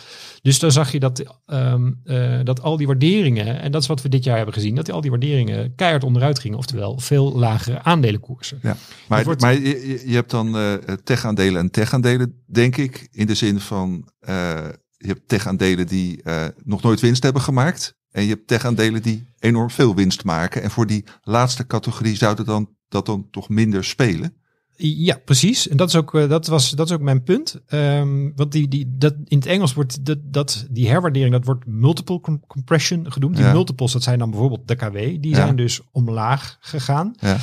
Dus dan zag je dat, ehm, eh, dat al die waarderingen, en dat is wat we dit jaar hebben gezien, dat al die waarderingen keihard onderuit gingen. Oftewel veel lagere aandelenkoersen. Ja, maar, wordt- maar je, je hebt dan tech-aandelen en tech-aandelen, denk ik. In de zin van, eh, je hebt tech-aandelen die eh, nog nooit winst hebben gemaakt. En je hebt tech-aandelen die enorm veel winst maken. En voor die laatste categorie zouden dan, dat dan toch minder spelen. Ja, precies. En dat is ook, eh, dat was, dat is ook mijn punt. Ehm, want die, die, dat, in het Engels wordt dat, dat, die herwaardering, dat wordt multiple com- compression genoemd. Die Ja. multiples, dat zijn dan bijvoorbeeld de KW. Die Ja. zijn dus omlaag gegaan. Ja.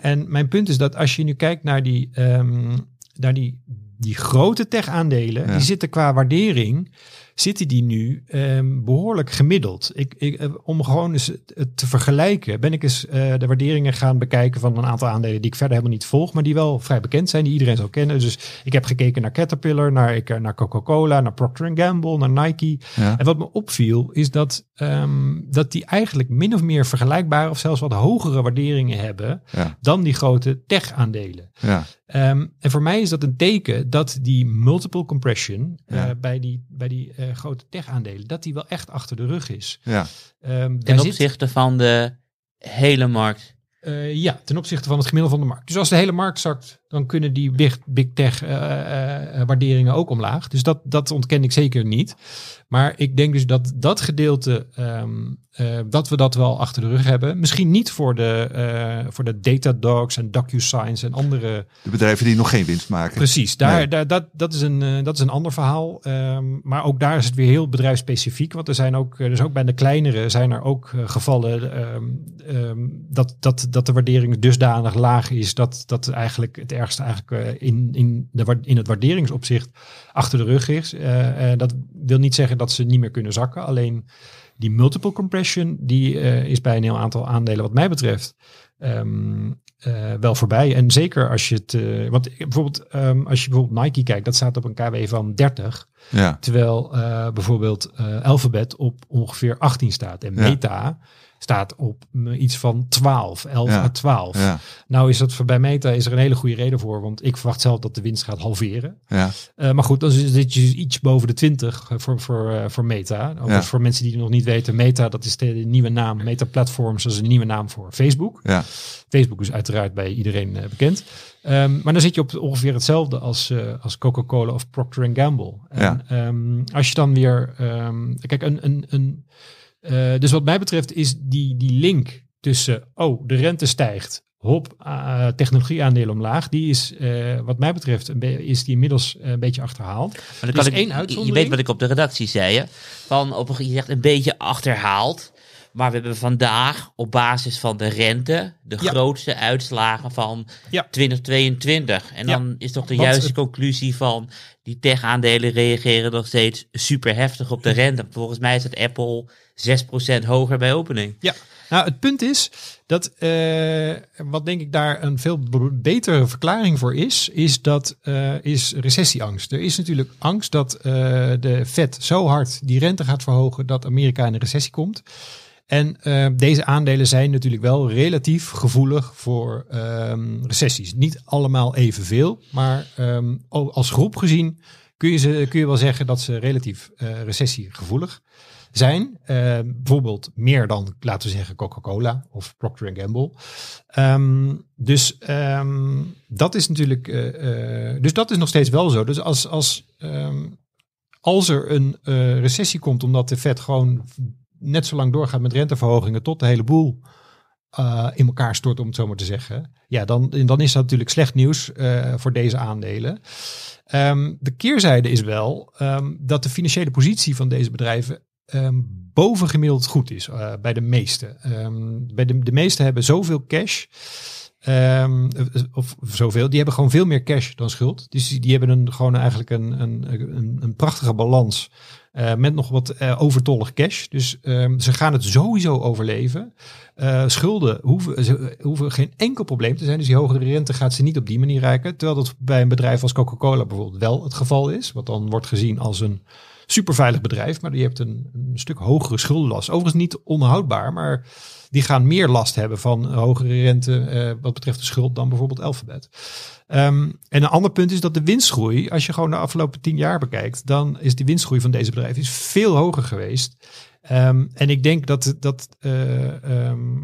En mijn punt is dat als je nu kijkt naar die, ehm, naar die, die grote tech-aandelen, Ja. die zitten qua waardering, zitten die nu ehm, behoorlijk gemiddeld. Ik, ik, eh, om gewoon eens het- te vergelijken, ben ik eens eh, de waarderingen gaan bekijken van een aantal aandelen die ik verder helemaal niet volg, maar die wel vrij bekend zijn, die iedereen zou kennen. Dus ik heb gekeken naar Caterpillar, naar, ik, naar Coca-Cola, naar Procter Gamble, naar Nike. Ja. En wat me opviel is dat, ehm, dat die eigenlijk min of meer vergelijkbare of zelfs wat hogere waarderingen hebben Ja. dan die grote tech-aandelen. Ja. Ehm, en voor mij is dat een teken dat die multiple compression eh, Ja. bij die, bij die eh, grote tech-aandelen, dat die wel echt achter de rug is. Ja. Ehm, Ten zit- opzichte van de hele markt. eh, ja, ten opzichte van het gemiddelde van de markt. Dus als de hele markt zakt, dan kunnen die big, big tech eh, eh, eh, waarderingen ook omlaag. Dus dat, dat ontken ik zeker niet. Maar ik denk dus dat dat gedeelte, ehm, eh, dat we dat wel achter de rug hebben. Misschien niet voor de, eh, voor de Datadogs en DocuSigns en andere De bedrijven die nog geen winst maken. Precies, daar, Nee. daar, dat, dat, is een, eh, dat is een ander verhaal. Ehm, maar ook daar is het weer heel bedrijfsspecifiek. Want er zijn ook, dus ook bij de kleinere zijn er ook gevallen ehm, dat, dat, dat de waardering dusdanig laag is. Dat, dat eigenlijk het ergste eigenlijk in, in, de, in het waarderingsopzicht achter de rug is. Dat wil niet zeggen dat ze niet meer kunnen zakken. Alleen die multiple compression, die eh, is bij een heel aantal aandelen wat mij betreft ehm, eh, wel voorbij. En zeker als je het, eh, want bijvoorbeeld ehm, als je bijvoorbeeld Nike kijkt, dat staat op een KW van 30. Ja. Terwijl bijvoorbeeld Alphabet op ongeveer 18 staat. En Ja. Staat op iets van 12, 11 Ja. à 12. Ja. Nou is dat voor bij Meta is er een hele goede reden voor. Want ik verwacht zelf dat de winst gaat halveren. Ja. Eh, maar goed, dan zit je iets boven de 20 voor, voor, eh, voor Meta. Ja. dus voor mensen die het nog niet weten, Meta, dat is de nieuwe naam. Meta Platforms, dat is een nieuwe naam voor Facebook. Ja. Facebook is uiteraard bij iedereen eh, bekend. Ehm, maar dan zit je op ongeveer hetzelfde als, eh, als Coca-Cola of Procter Gamble. En, Ja. ehm, als je dan weer, ehm, kijk, een, een, een, eh, dus wat mij betreft is die, die link tussen, oh, de rente stijgt, hop, uh, technologieaandelen omlaag, die is, eh, wat mij betreft, is die inmiddels een beetje achterhaald. Maar dan Dus kan ik, één je weet wat ik op de redactie zei. Hè? Van op een, je zegt een beetje achterhaald. Maar we hebben vandaag op basis van de rente de Ja. grootste uitslagen van Ja. 2022. En Ja. dan is toch de Want juiste het- conclusie van die tech-aandelen reageren nog steeds super heftig op de rente. Volgens mij is het Apple 6% hoger bij opening. Ja, nou het punt is dat eh, wat denk ik daar een veel betere verklaring voor is, is dat eh, is recessieangst. Er is natuurlijk angst dat eh, de Fed zo hard die rente gaat verhogen dat Amerika in een recessie komt. En eh, deze aandelen zijn natuurlijk wel relatief gevoelig voor ehm, recessies. Niet allemaal evenveel, maar ehm, als groep gezien kun je, ze, kun je wel zeggen dat ze relatief eh, recessiegevoelig zijn. Bijvoorbeeld meer dan, laten we zeggen, Coca-Cola of Procter Gamble. Ehm, dus ehm, dat is natuurlijk, eh, eh, dus dat is nog steeds wel zo. Dus als, als, ehm, als er een recessie komt, omdat de Fed gewoon net zo lang doorgaat met renteverhogingen tot de hele boel eh, in elkaar stort, om het zo maar te zeggen. Ja, dan, dan is dat natuurlijk slecht nieuws eh, voor deze aandelen. Ehm, de keerzijde is wel ehm, dat de financiële positie van deze bedrijven ehm, bovengemiddeld goed is eh, bij de meeste. Bij de, de meeste hebben zoveel cash of zoveel. Die hebben gewoon veel meer cash dan schuld. Dus die, hebben een, gewoon eigenlijk een, een, een prachtige balans. Eh, met nog wat eh, overtollig cash. Dus ehm, ze gaan het sowieso overleven. Eh, schulden hoeven, geen enkel probleem te zijn. Dus die hogere rente gaat ze niet op die manier rijken. Terwijl dat bij een bedrijf als Coca-Cola bijvoorbeeld wel het geval is. Wat dan wordt gezien als een superveilig bedrijf. Maar die hebt een, een stuk hogere schuldenlast. Overigens niet onhoudbaar, maar die gaan meer last hebben van hogere rente eh, wat betreft de schuld dan bijvoorbeeld Alphabet. Ehm, en een ander punt is dat de winstgroei, als je gewoon de afgelopen tien jaar bekijkt, dan is die winstgroei van deze bedrijven is veel hoger geweest. Ehm, en ik denk dat, dat, eh, ehm,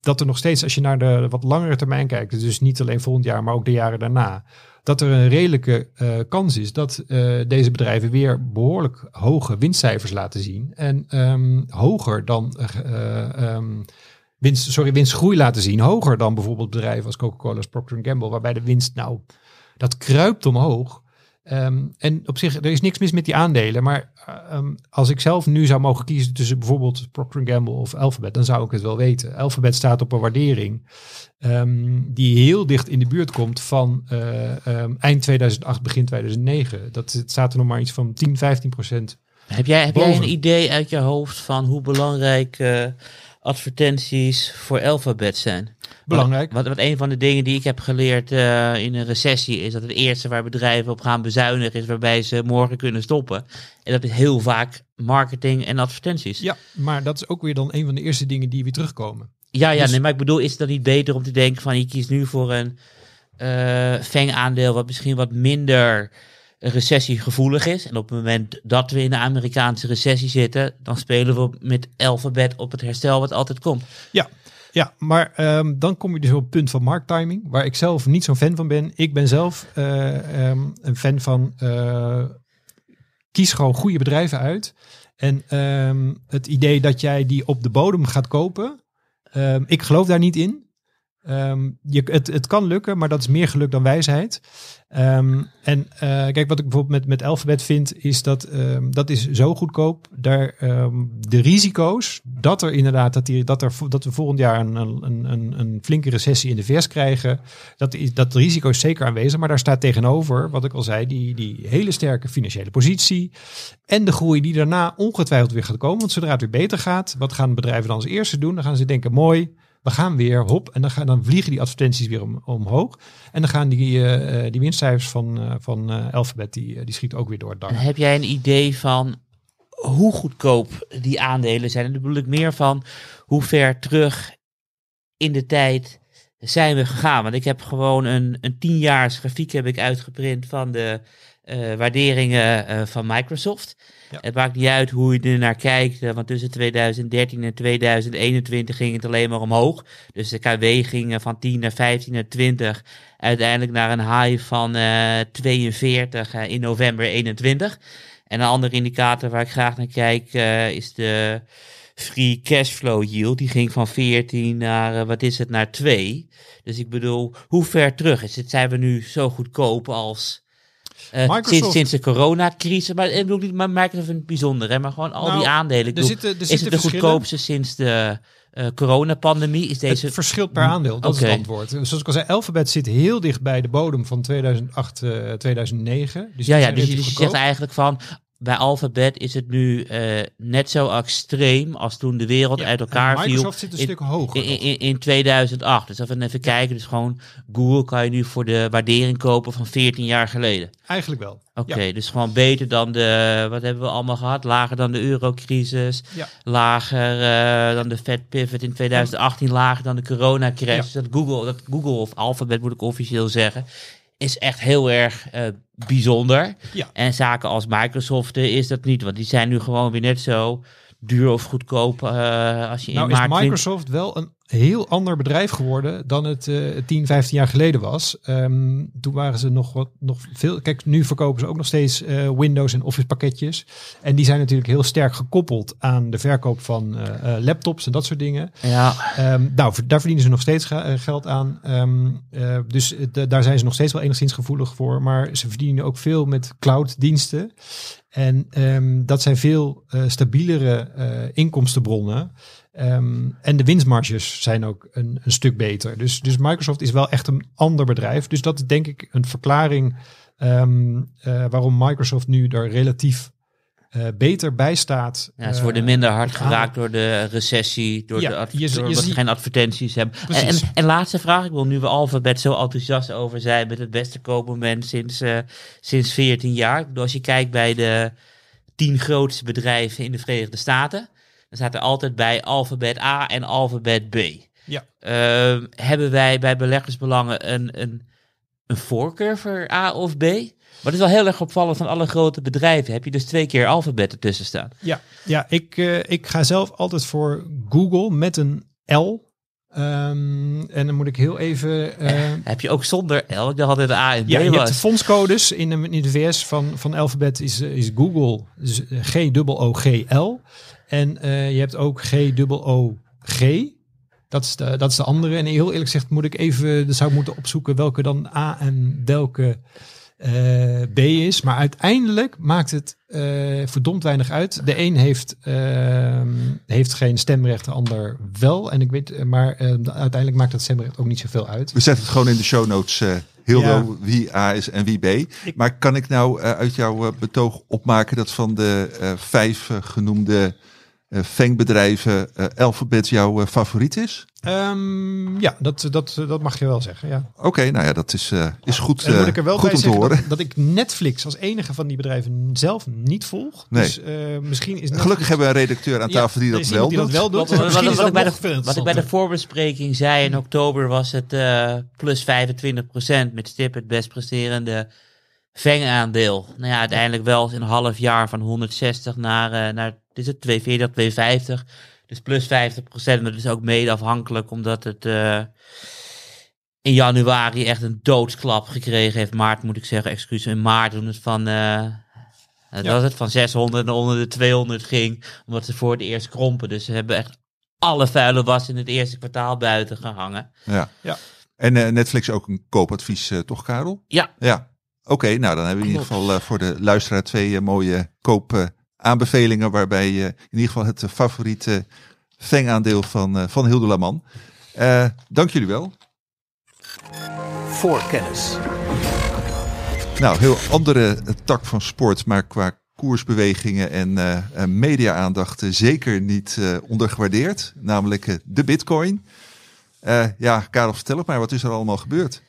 dat er nog steeds, als je naar de wat langere termijn kijkt, dus niet alleen volgend jaar, maar ook de jaren daarna, dat er een redelijke eh, kans is dat eh, deze bedrijven weer behoorlijk hoge winstcijfers laten zien. En ehm, hoger dan eh, ehm, winst, sorry, winstgroei laten zien. Hoger dan bijvoorbeeld bedrijven als Coca-Cola, als Procter Gamble, waarbij de winst nou, dat kruipt omhoog. Ehm, en op zich, er is niks mis met die aandelen. Maar ehm, als ik zelf nu zou mogen kiezen tussen bijvoorbeeld Procter Gamble of Alphabet, dan zou ik het wel weten. Alphabet staat op een waardering ehm, die heel dicht in de buurt komt van eh, eind 2008, begin 2009. Dat het staat er nog maar iets van 10, 15 procent. Heb jij, heb jij een idee uit je hoofd van hoe belangrijk eh, advertenties voor Alphabet zijn? Belangrijk. Wat, wat een van de dingen die ik heb geleerd eh, in een recessie is dat het eerste waar bedrijven op gaan bezuinigen is waarbij ze morgen kunnen stoppen. En dat is heel vaak marketing en advertenties. Ja, maar dat is ook weer dan een van de eerste dingen die weer terugkomen. Ja, ja Dus- nee, maar ik bedoel, is het dan niet beter om te denken van je kiest nu voor een eh FANG-aandeel wat misschien wat minder recessiegevoelig is. En op het moment dat we in de Amerikaanse recessie zitten, dan spelen we met Alphabet op het herstel wat altijd komt. Ja, ja maar ehm, dan kom je dus op het punt van markttiming, waar ik zelf niet zo'n fan van ben. Ik ben zelf eh, ehm, een fan van eh, kies gewoon goede bedrijven uit. En ehm, het idee dat jij die op de bodem gaat kopen, ik geloof daar niet in. Ehm, je, het, het kan lukken, maar dat is meer geluk dan wijsheid. Ehm, en eh, kijk, wat ik bijvoorbeeld met, met Alphabet vind, is dat ehm, dat is zo goedkoop. Daar, de risico's dat er inderdaad dat, die, dat, er, dat we volgend jaar een, een, een, een flinke recessie in de VS krijgen, dat, dat risico is zeker aanwezig. Maar daar staat tegenover, wat ik al zei, die, die hele sterke financiële positie. En de groei die daarna ongetwijfeld weer gaat komen. Want zodra het weer beter gaat, wat gaan bedrijven dan als eerste doen? Dan gaan ze denken, mooi, we gaan weer, hop. En dan, gaan, dan vliegen die advertenties weer om, omhoog. En dan gaan die, eh, eh, die winstcijfers van, eh, van Alphabet, die, die schieten ook weer door het dak. Heb jij een idee van hoe goedkoop die aandelen zijn? En dan bedoel ik meer van hoe ver terug in de tijd zijn we gegaan. Want ik heb gewoon een, een tienjaars grafiek heb ik uitgeprint van de eh, waarderingen eh, van Microsoft. Ja. Het maakt niet uit hoe je er naar kijkt, eh, want tussen 2013 en 2021 ging het alleen maar omhoog. Dus de KW ging van 10 naar 15 naar 20, uiteindelijk naar een high van eh 42 eh, in november 21. En een andere indicator waar ik graag naar kijk is de free cashflow yield. Die ging van 14 naar, wat is het, naar 2. Dus ik bedoel, hoe ver terug is het? Zijn we nu zo goedkoop als... eh, sinds, sinds de coronacrisis, maar ik bedoel niet maar Microsoft het bijzonder, hè, maar gewoon al Nou, die aandelen. Er bedoel, zitten- er is het de verschillen. goedkoopste sinds de eh coronapandemie? Is deze Het verschilt per aandeel, dat is het antwoord. Zoals ik al zei, Alphabet zit heel dicht bij de bodem van 2008, eh, 2009. Dus Ja, dus, je, dus je zegt eigenlijk van, bij Alphabet is het nu eh, net zo extreem als toen de wereld Ja, uit elkaar viel. Microsoft zit een in- stuk hoger. In, nog. in, in 2008. Dus even even kijken. Dus gewoon Google kan je nu voor de waardering kopen van 14 jaar geleden. Eigenlijk wel. Oké, Ja. dus gewoon beter dan de, wat hebben we allemaal gehad? Lager dan de eurocrisis, Ja. lager eh, dan de Fed pivot in 2018, lager dan de. Dus Dat Google, dat Google of Alphabet moet ik officieel zeggen, is echt heel erg eh, bijzonder. Ja. En zaken als Microsoft is dat niet, want die zijn nu gewoon weer net zo duur of goedkoop eh, als je in Nou is Microsoft wel een heel ander bedrijf geworden dan het eh 10, 15 jaar geleden was. Ehm, toen waren ze nog wat nog veel. Kijk, nu verkopen ze ook nog steeds eh, Windows en Office pakketjes. En die zijn natuurlijk heel sterk gekoppeld aan de verkoop van eh, eh, laptops en dat soort dingen. Ja, Ehm, nou, daar verdienen ze nog steeds geld aan. Ehm, eh, dus da- daar zijn ze nog steeds wel enigszins gevoelig voor. Maar ze verdienen ook veel met cloud-diensten. En ehm, dat zijn veel stabielere inkomstenbronnen. Ehm, en de winstmarges zijn ook een, een stuk beter. Dus, dus Microsoft is wel echt een ander bedrijf. Dus dat is denk ik een verklaring ehm, eh, waarom Microsoft nu er relatief eh, beter bij staat. Ja, ze eh, worden minder hard geraakt door de recessie, door Ja, de je- je ze ziet- geen advertenties hebben. En, en, en laatste vraag, ik wil nu we Alphabet zo enthousiast over zijn met het beste koopmoment sinds, eh, sinds 14 jaar. Als je kijkt bij de tien grootste bedrijven in de Verenigde Staten, staat er altijd bij Alphabet A en Alphabet B. Ja. Ehm, hebben wij bij beleggersbelangen een, een, een voorkeur voor A of B? Maar het is wel heel erg opvallend van alle grote bedrijven. Heb je dus twee keer Alphabet ertussen staan. Ja, ja ik, eh, ik ga zelf altijd voor Google met een L. Ehm, en dan moet ik heel even. eh, Heb je ook zonder L? Ik dacht altijd A en B ja, je hebt de fondscodes in de, in de VS van, van Alphabet is, eh, is Google dus G-O-O-G-L. En eh, je hebt ook G-O-O-G. Dat is, de, dat is de andere. En heel eerlijk gezegd moet ik even, zou ik moeten opzoeken welke dan A en welke eh, B is. Maar uiteindelijk maakt het eh, verdomd weinig uit. De een heeft, ehm, heeft geen stemrecht, de ander wel. En ik weet, maar eh, uiteindelijk maakt dat stemrecht ook niet zoveel uit. We zetten het gewoon in de show notes, eh Hildo, Ja. wie A is en wie B. Maar kan ik nou eh, uit jouw betoog opmaken dat van de eh, vijf genoemde eh FANG-bedrijven eh, Alphabet jouw eh, favoriet is? Ehm, ja, dat, dat, dat mag je wel zeggen. Ja. Oké, nou ja, dat is, eh, is goed, moet eh, ik er wel goed bij om te horen. dat, dat ik Netflix als enige van die bedrijven zelf niet volg. Nee. Dus eh, misschien is Netflix... Gelukkig hebben we een redacteur aan Ja, tafel die dat wel die doet. dat wel doet. Wat, ik bij de, wat ik bij de voorbespreking zei, in oktober was het eh, plus 25% met stip het best presterende vengaandeel. Nou ja, uiteindelijk wel in een half jaar van 160 naar, eh, naar is het 240, 250. Dus plus 50%, maar dat is ook mede afhankelijk omdat het eh, in januari echt een doodsklap gekregen heeft. Maart moet ik zeggen, excuus, in maart toen het van... eh, dat Ja. was het van 600 naar onder de 200 ging, omdat ze voor het eerst krompen. Dus ze hebben echt alle vuile was in het eerste kwartaal buiten gehangen. Ja. Ja. En eh, Netflix ook een koopadvies, toch Karel? Ja. Ja. Oké, nou dan hebben we in ieder geval voor de luisteraar twee mooie koopaanbevelingen. waarbij je in ieder geval het eh, favoriete FANG-aandeel van, eh, van Hilde Laman. Eh, dank jullie wel. voor kennis. Nou, heel andere tak van sport, maar qua koersbewegingen en eh, media-aandacht zeker niet ondergewaardeerd. Namelijk de bitcoin. Ja, Karel, vertel het maar, wat is er allemaal gebeurd?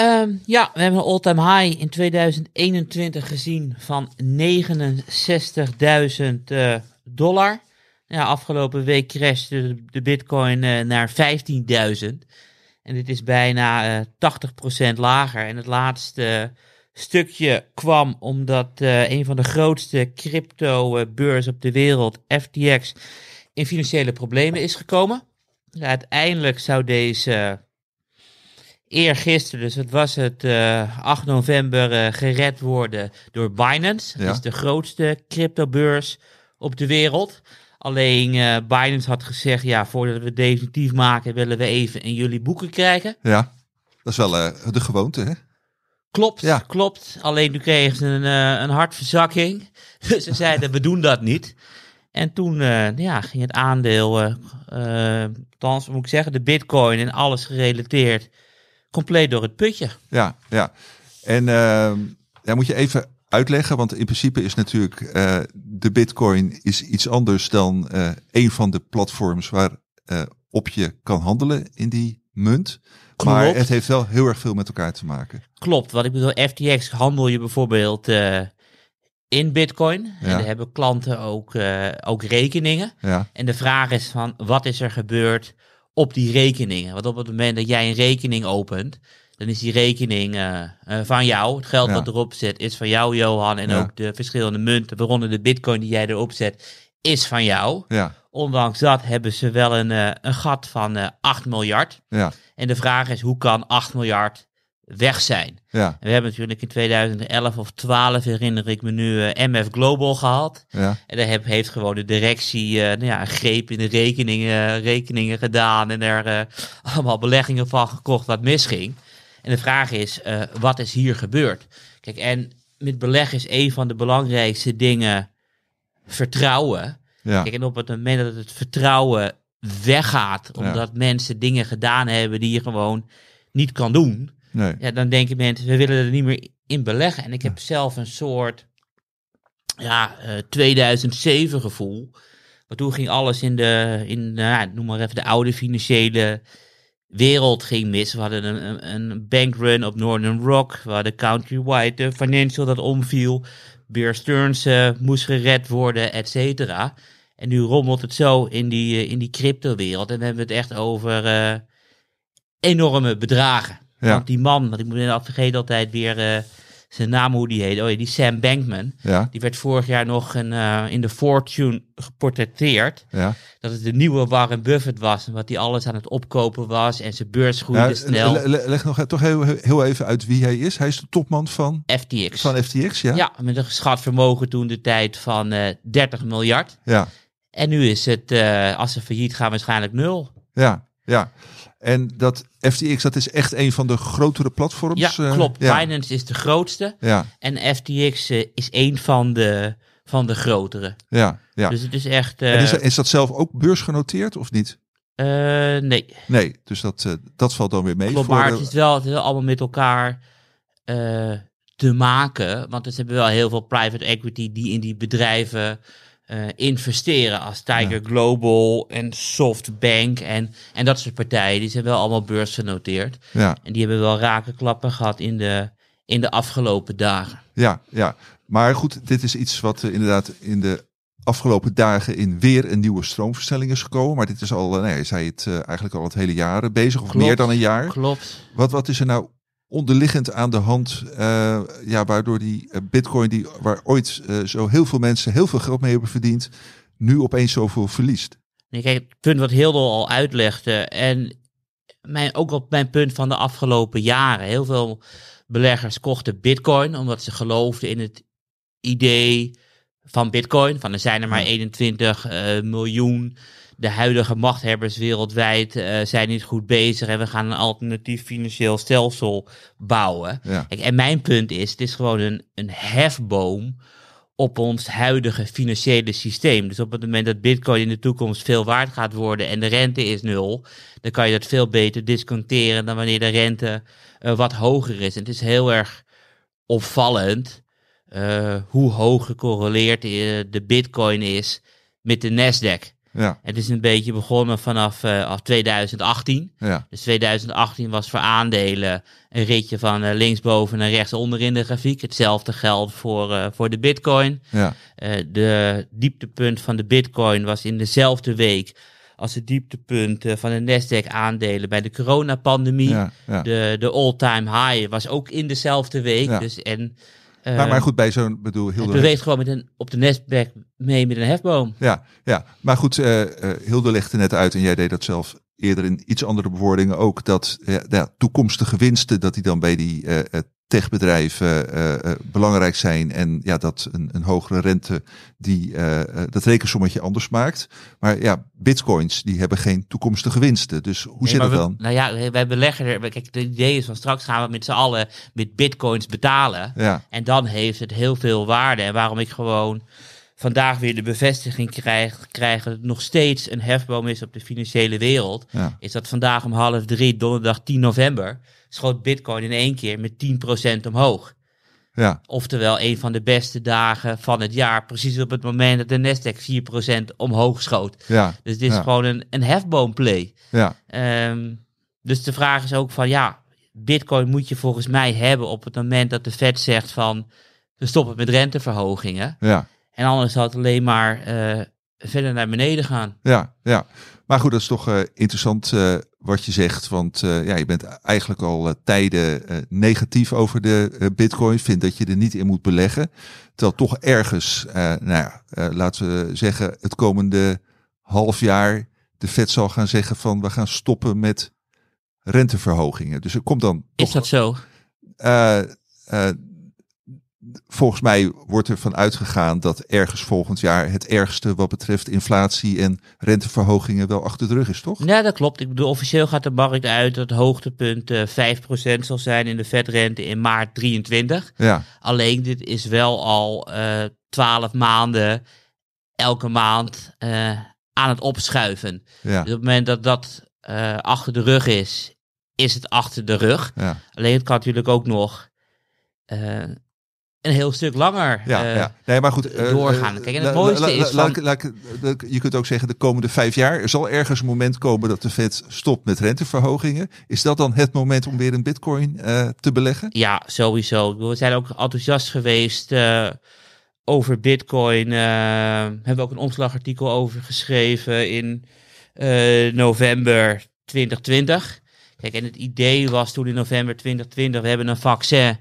Ehm, ja, we hebben een all-time high in 2021 gezien van 69.000 eh, dollar. Ja, afgelopen week crashte de, bitcoin eh, naar 15.000. En dit is bijna eh 80% lager. En het laatste stukje kwam omdat eh, een van de grootste crypto-beurzen op de wereld, FTX, in financiële problemen is gekomen. Uiteindelijk zou deze eergisteren, dus het was het eh 8 november, eh, gered worden door Binance. Dat is de grootste cryptobeurs op de wereld. Alleen eh, Binance had gezegd, ja, voordat we het definitief maken, willen we even in jullie boeken kijken. Ja, dat is wel eh, de gewoonte, hè? Klopt, Ja. klopt. Alleen toen kregen ze een, eh, een hartverzakking. Dus ze zeiden, we doen dat niet. En toen eh, ja, ging het aandeel, eh eh, althans, moet ik zeggen, de bitcoin en alles gerelateerd, compleet door het putje. Ja, ja. En eh, ja, moet je even uitleggen, want in principe is natuurlijk eh, de bitcoin is iets anders dan eh, een van de platforms waar eh, op je kan handelen in die munt. Maar het heeft wel heel erg veel met elkaar te maken. Klopt, wat ik bedoel, FTX handel je bijvoorbeeld in bitcoin. En Ja. daar hebben klanten ook, ook rekeningen. Ja, En de vraag is van, wat is er gebeurd op die rekeningen? Want op het moment dat jij een rekening opent, dan is die rekening eh, eh, van jou. Het geld Ja. wat erop zit is van jou, Johan. En Ja. ook de verschillende munten, waaronder de bitcoin die jij erop zet, is van jou. ja, Ondanks dat hebben ze wel een, eh, een gat van eh 8 miljard. ja, En de vraag is, hoe kan 8 miljard weg zijn? ja, En we hebben natuurlijk in 2011 of 12 herinner ik me nu eh, MF Global gehad. ja, En daar heb- heeft gewoon de directie eh, nou ja, een greep in de rekeningen, rekeningen gedaan en er eh, allemaal beleggingen van gekocht wat misging. En de vraag is, wat is hier gebeurd? Kijk, en met beleggen is een van de belangrijkste dingen vertrouwen. Ja. Kijk, en op het moment dat het vertrouwen weggaat, omdat mensen dingen gedaan hebben die je gewoon niet kan doen, Nee. ja, dan denken mensen, we willen er niet meer in beleggen. En ik heb zelf een soort ja, eh, 2007 gevoel. Maar toen ging alles in de, in, nou, noem maar even, de oude financiële wereld ging mis. We hadden een, een, bankrun op Northern Rock. We hadden Countrywide de Financial dat omviel. Bear Stearns eh, moest gered worden, et cetera. En nu rommelt het zo in die, eh, in die crypto-wereld. En we hebben het echt over eh, enorme bedragen. Ja. Want die man, want ik moet inderdaad vergeten altijd weer eh, zijn naam hoe die heet. Oh ja, die Sam Bankman. Ja. Die werd vorig jaar nog een, eh, in de Fortune geportretteerd. Ja. Dat het de nieuwe Warren Buffett was. En wat hij alles aan het opkopen was. En zijn beurs groeide Ja, snel. le- le- leg nog e- toch heel, heel even uit wie hij is. Hij is de topman van, FTX. van FTX, ja? ja? met een geschat vermogen toen de tijd van eh 30 miljard. Ja, En nu is het, eh, als ze failliet gaan, waarschijnlijk nul. ja, ja. En dat FTX, dat is echt een van de grotere platforms. Ja, eh, klopt. Ja, Binance is de grootste. ja, En FTX eh, is één van de, van de grotere. ja. ja. Dus het is echt... eh, en is, is dat zelf ook beursgenoteerd of niet? eh, nee, Nee, dus dat, eh, dat valt dan weer mee. Klopt, voor maar de- het is wel, het is wel allemaal met elkaar eh, te maken. Want er hebben wel heel veel private equity die in die bedrijven eh, investeren. Als Tiger Global en Softbank en, en dat soort partijen. Die zijn wel allemaal beursgenoteerd. ja, En die hebben wel rakenklappen gehad in de, in de afgelopen dagen. ja, ja. Maar goed, dit is iets wat eh, inderdaad in de afgelopen dagen in weer een nieuwe stroomversnelling is gekomen. Maar dit is al, eh, nee, zei het eigenlijk al het hele jaar bezig, of Klopt. meer dan een jaar. Klopt. Wat, wat is er nou onderliggend aan de hand, eh, ja, waardoor die eh, bitcoin, die, waar ooit eh, zo heel veel mensen heel veel geld mee hebben verdiend, nu opeens zoveel verliest? Nee, kijk, het punt wat Hildo al uitlegde. En mijn, ook op mijn punt van de afgelopen jaren. Heel veel beleggers kochten bitcoin omdat ze geloofden in het idee van bitcoin. Van er zijn er maar 21 eh, miljoen. De huidige machthebbers wereldwijd eh, zijn niet goed bezig. En we gaan een alternatief financieel stelsel bouwen. Ja, Kijk, en mijn punt is, het is gewoon een, een hefboom op ons huidige financiële systeem. Dus op het moment dat bitcoin in de toekomst veel waard gaat worden en de rente is nul, dan kan je dat veel beter disconteren dan wanneer de rente eh, wat hoger is. En het is heel erg opvallend eh, hoe hoog gecorreleerd de bitcoin is met de Nasdaq. Ja, Het is een beetje begonnen vanaf eh, af 2018. ja, Dus 2018 was voor aandelen een ritje van eh, linksboven naar rechtsonder in de grafiek. Hetzelfde geldt voor, eh, voor de bitcoin. ja, de dieptepunt van de bitcoin was in dezelfde week als het dieptepunt van de Nasdaq aandelen bij de coronapandemie. ja. ja. De, de all-time high was ook in dezelfde week. Ja. Dus en, eh, Maar, maar goed, bij zo'n, bedoel, heel het beweegt gewoon met een, op de Nasdaq mee met een hefboom. Ja, ja, maar goed, eh eh, Hilde legde net uit en jij deed dat zelf eerder in iets andere bewoordingen ook, dat ja, toekomstige winsten, dat die dan bij die techbedrijven eh, eh, belangrijk zijn en ja, dat een, een hogere rente die eh, dat rekensommetje anders maakt. Maar ja, bitcoins, die hebben geen toekomstige winsten. Dus hoe Nee, zit het dan? Nou ja, wij beleggen er. Kijk, het idee is van straks gaan we met z'n allen met bitcoins betalen. Ja, En dan heeft het heel veel waarde. En waarom ik gewoon vandaag weer de bevestiging krijg, krijg dat het nog steeds een hefboom is op de financiële wereld. ja, Is dat vandaag om half drie, donderdag 10 november, schoot bitcoin in één keer met 10% omhoog. ja, Oftewel een van de beste dagen van het jaar. Precies op het moment dat de Nasdaq 4% omhoog schoot. ja, Dus dit is Ja. gewoon een, een hefboomplay. ja, Ehm, dus de vraag is ook van ja, bitcoin moet je volgens mij hebben op het moment dat de Fed zegt van we stoppen met renteverhogingen. ja. En anders zal het alleen maar eh, verder naar beneden gaan. Ja, ja. Maar goed, dat is toch eh, interessant eh, wat je zegt. Want eh, ja, je bent eigenlijk al eh, tijden eh, negatief over de bitcoin. Vindt dat je er niet in moet beleggen. Terwijl toch ergens, nou ja, laten we zeggen, het komende half jaar de Fed zal gaan zeggen van we gaan stoppen met renteverhogingen. Dus er komt dan Is toch dat zo? Volgens mij wordt er van uitgegaan dat ergens volgend jaar het ergste wat betreft inflatie en renteverhogingen wel achter de rug is, toch? Ja, dat klopt. Ik bedoel, officieel gaat de markt uit dat het hoogtepunt eh 5% zal zijn in de Fedrente in maart 23. Ja, Alleen dit is wel al eh 12 maanden elke maand eh, aan het opschuiven. Ja, Dus op het moment dat dat achter de rug is, is het achter de rug. ja, Alleen het kan natuurlijk ook nog een heel stuk langer. ja, eh, ja. Nee, maar goed. eh, doorgaan. eh, Kijk, en het mooiste is van- Je kunt ook zeggen de komende vijf jaar. Er zal ergens een moment komen dat de Fed stopt met renteverhogingen. Is dat dan het moment om weer in bitcoin te beleggen? Ja, sowieso. We zijn ook enthousiast geweest over Bitcoin. hebben we ook een omslagartikel over geschreven in november 2020. Kijk, en het idee was toen in november 2020, we hebben een vaccin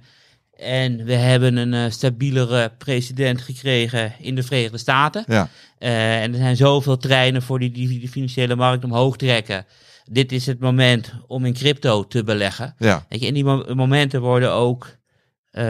en we hebben een eh, stabielere president gekregen in de Verenigde Staten. Ja, Eh, en er zijn zoveel treinen voor die, die, financiële markt omhoog trekken. Dit is het moment om in crypto te beleggen. ja, Weet je, en die mo- momenten worden ook, eh,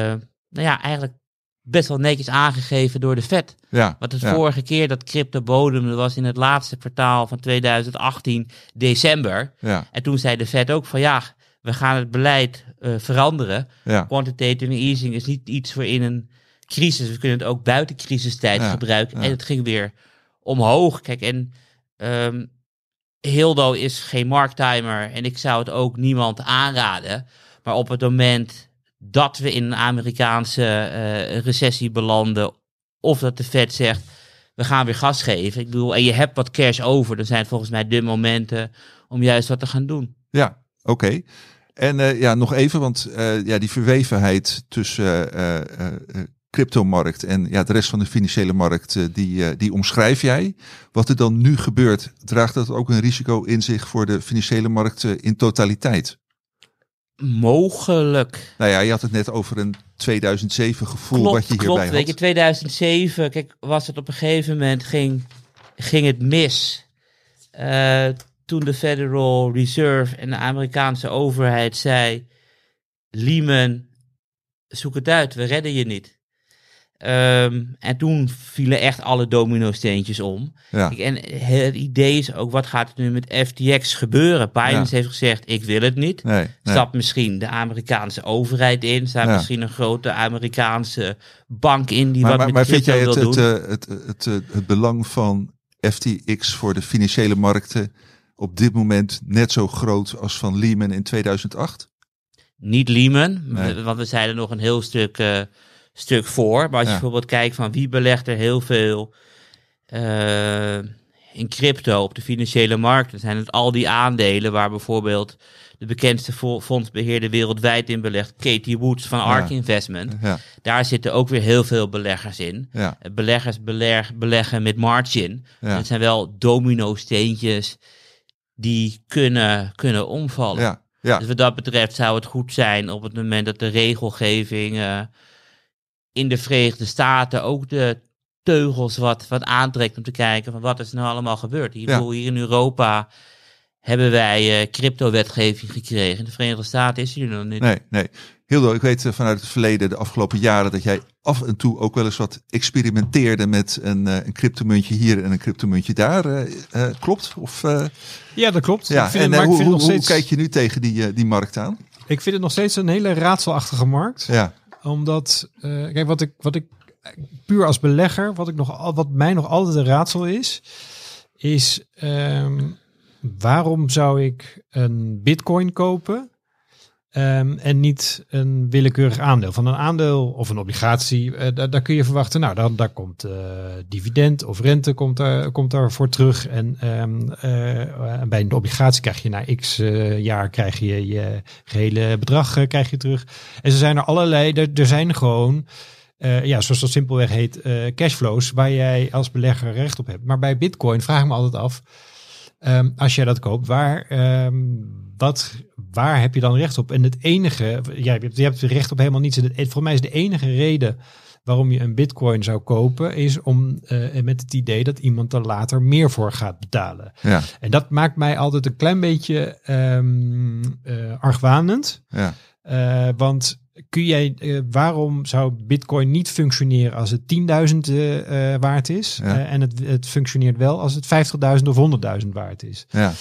nou ja, eigenlijk best wel netjes aangegeven door de Fed. ja. Want de ja. vorige keer dat crypto bodemde was in het laatste kwartaal van 2018, december. Ja, En toen zei de Fed ook van ja, we gaan het beleid eh, veranderen. ja, Quantitative easing is niet iets voor in een crisis. We kunnen het ook buiten crisistijd Ja, gebruiken. ja. En het ging weer omhoog. Kijk, en ehm Hildo is geen markttimer. En ik zou het ook niemand aanraden. Maar op het moment dat we in een Amerikaanse eh, recessie belanden. Of dat de Fed zegt, we gaan weer gas geven. Ik bedoel, en je hebt wat cash over. Dan zijn volgens mij de momenten om juist wat te gaan doen. ja. Oké. En eh, ja, nog even, want eh, ja, die verwevenheid tussen eh, cryptomarkt en ja, de rest van de financiële markt, die, die omschrijf jij. Wat er dan nu gebeurt, draagt dat ook een risico in zich voor de financiële markt in totaliteit? Mogelijk. Nou ja, je had het net over een 2007 gevoel klopt, wat je hierbij klopt. had. Weet je, 2007, kijk, was het op een gegeven moment, ging, ging het mis. Eh, toen de Federal Reserve en de Amerikaanse overheid zei, Lehman, zoek het uit, we redden je niet. Ehm, en toen vielen echt alle domino-steentjes om. Ja, Kijk, En het idee is ook, wat gaat er nu met FTX gebeuren? Binance heeft gezegd, ik wil het niet. nee, nee. Stapt misschien de Amerikaanse overheid in. Staat Ja. misschien een grote Amerikaanse bank in die Maar, wat maar, met maar vind jij het, wil het, doen. eh, het, het, het, het belang van FTX voor de financiële markten op dit moment net zo groot als van Lehman in 2008? Niet Lehman, Nee. want we zijn er nog een heel stuk, eh, stuk voor. Maar als je bijvoorbeeld kijkt van wie belegt er heel veel eh, in crypto op de financiële markten, zijn het al die aandelen waar bijvoorbeeld de bekendste fondsbeheerder wereldwijd in belegt, Katie Woods van ARK Ja. Investment. Ja, Daar zitten ook weer heel veel beleggers in. ja, Beleggers beleg, beleggen met margin. Het zijn wel domino-steentjes die kunnen, kunnen omvallen. ja, ja. Dus wat dat betreft zou het goed zijn op het moment dat de regelgeving eh, in de Verenigde Staten ook de teugels wat, wat aantrekt om te kijken van wat is er nou allemaal gebeurd. Hier, Ja. hier in Europa hebben wij eh, crypto-wetgeving gekregen. In de Verenigde Staten is die er nog niet. Nee, nee. Hildo, ik weet eh, vanuit het verleden, de afgelopen jaren, dat jij af en toe ook wel eens wat experimenteerde met een, eh, een cryptomuntje hier en een cryptomuntje daar. eh, eh, klopt? Of, eh, Ja, dat klopt. ja, ik vind, en hoe, ik, vind het hoe, nog hoe steeds, kijk je nu tegen die, die markt aan? ik vind het nog steeds een hele raadselachtige markt. Ja, Omdat, eh, kijk, wat ik, wat ik puur als belegger, wat, ik nog, al- wat mij nog altijd een raadsel is, is ehm, waarom zou ik een bitcoin kopen ehm, en niet een willekeurig aandeel? Van een aandeel of een obligatie, eh, daar, daar kun je verwachten, nou, dan, daar komt eh, dividend of rente komt daar, komt daarvoor terug. En ehm, eh, bij een obligatie krijg je na x jaar krijg je je gehele bedrag krijg je terug. En ze zijn er allerlei, er, er zijn gewoon, ja, zoals dat simpelweg heet, cashflows waar jij als belegger recht op hebt. Maar bij Bitcoin vraag ik me altijd af, ehm, als jij dat koopt, waar, ehm, wat, waar heb je dan recht op? En het enige, ja, je hebt, je hebt recht op helemaal niets. En het, volgens mij is de enige reden waarom je een Bitcoin zou kopen, is om eh, met het idee dat iemand er later meer voor gaat betalen. ja, En dat maakt mij altijd een klein beetje eh, argwanend. ja, Eh, want kun jij, eh, waarom zou Bitcoin niet functioneren als het 10.000 eh, eh, waard is? Ja. En het, het functioneert wel als het 50.000 of 100.000 waard is. ja.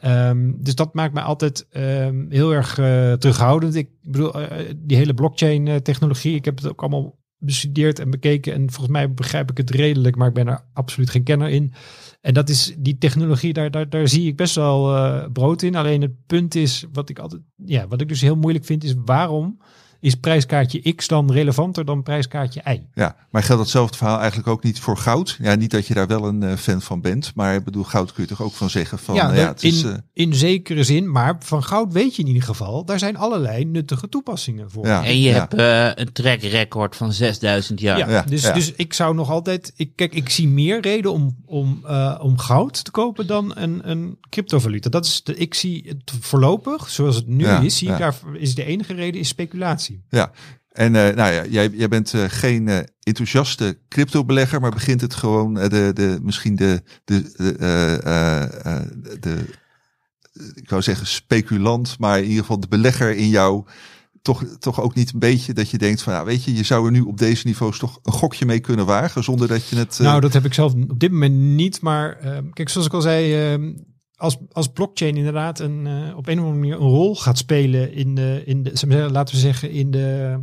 Ehm, dus dat maakt mij altijd ehm, heel erg terughoudend. Ik bedoel, die hele blockchain eh, technologie, ik heb het ook allemaal bestudeerd en bekeken. En volgens mij begrijp ik het redelijk, maar ik ben er absoluut geen kenner in. En dat is die technologie, daar, daar, daar zie ik best wel brood in. Alleen het punt is, wat ik altijd, ja, wat ik dus heel moeilijk vind, is waarom is prijskaartje X dan relevanter dan prijskaartje Y? Ja, maar geldt datzelfde verhaal eigenlijk ook niet voor goud? Ja, niet dat je daar wel een eh, fan van bent, maar ik bedoel, goud kun je toch ook van zeggen van, ja, nou ja, het is, in, eh, in zekere zin, maar van goud weet je in ieder geval, daar zijn allerlei nuttige toepassingen voor. Ja. En je hebt eh, een track record van 6000 jaar. Ja, Ja, dus, ja. dus ik zou nog altijd. Ik, kijk, ik zie meer reden om, om, eh, om goud te kopen dan een, een cryptovaluta. Dat is de, ik zie het voorlopig, zoals het nu Ja, is, zie ja. ik daar is de enige reden is speculatie. Ja. En eh, nou ja, jij, jij bent eh, geen eh, enthousiaste cryptobelegger, maar begint het gewoon de, de, misschien de, de, de, de, ik wou zeggen speculant, maar in ieder geval de belegger in jou toch, toch ook niet een beetje dat je denkt van, ja, weet je, je zou er nu op deze niveaus toch een gokje mee kunnen wagen, zonder dat je het... Nou, dat heb ik zelf op dit moment niet. Maar eh, kijk, zoals ik al zei, eh, als, als blockchain inderdaad een, eh, op een of andere manier een rol gaat spelen in de, in de laten we zeggen, in de,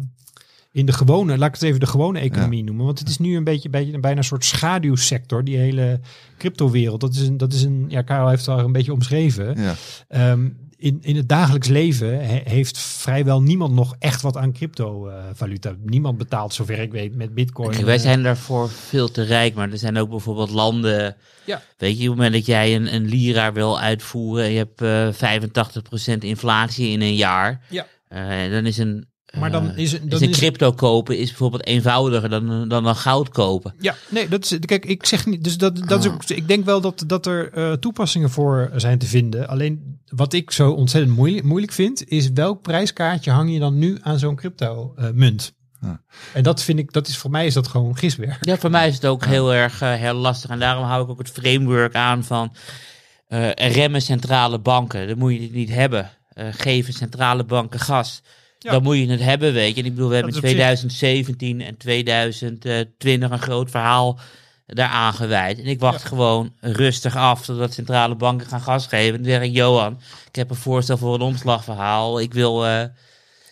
in de gewone, laat ik het even de gewone economie noemen. Want het is nu een beetje, beetje bijna een soort schaduwsector, die hele cryptowereld. Dat is een, dat is een ja, Karel heeft het al een beetje omschreven. ja. Ehm, in, in het dagelijks leven he- heeft vrijwel niemand nog echt wat aan cryptovaluta. niemand betaalt, zover ik weet, met bitcoin. Kijk, wij eh, zijn daarvoor veel te rijk, maar er zijn ook bijvoorbeeld landen. Ja. Weet je, op het moment dat jij een, een lira wil uitvoeren en je hebt eh 85% inflatie in een jaar, Ja. eh, dan is een. Maar dan eh, is het- is dan een is- crypto kopen is bijvoorbeeld eenvoudiger dan, dan een goud kopen. Ja, nee, dat is, kijk, ik zeg niet, dus dat, dat is Ah. ook, ik denk wel dat, dat er eh, toepassingen voor zijn te vinden. Alleen wat ik zo ontzettend moeilijk, moeilijk vind, is welk prijskaartje hang je dan nu aan zo'n crypto eh, munt? Ja. En dat vind ik, dat is voor mij is dat gewoon giswerk. Ja, voor mij is het ook heel erg heel lastig. En daarom hou ik ook het framework aan van eh, remmen centrale banken. Dan moet je het niet hebben. Eh, geven centrale banken gas. Ja. Dan moet je het hebben, weet je. En ik bedoel, we hebben in is op zich- 2017 en 2020 een groot verhaal daaraan gewijd. En ik wacht gewoon rustig af totdat centrale banken gaan gas geven. En dan zeg ik, Johan, ik heb een voorstel voor een omslagverhaal. Ik wil eh,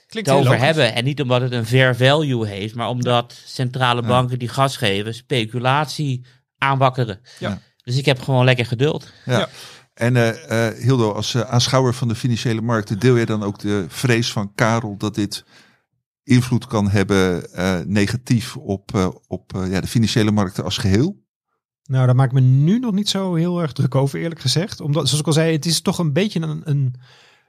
Klinkt het over logisch. hebben. En niet omdat het een fair value heeft, maar omdat centrale banken die gas geven, speculatie aanwakkeren. Ja. Dus ik heb gewoon lekker geduld. Ja. En eh, eh, Hildo, als eh, aanschouwer van de financiële markten, deel je dan ook de vrees van Karel dat dit invloed kan hebben eh, negatief op, eh, op eh, ja, de financiële markten als geheel? Nou, daar maak ik me nu nog niet zo heel erg druk over, eerlijk gezegd. Omdat, zoals ik al zei, het is toch een beetje een, een,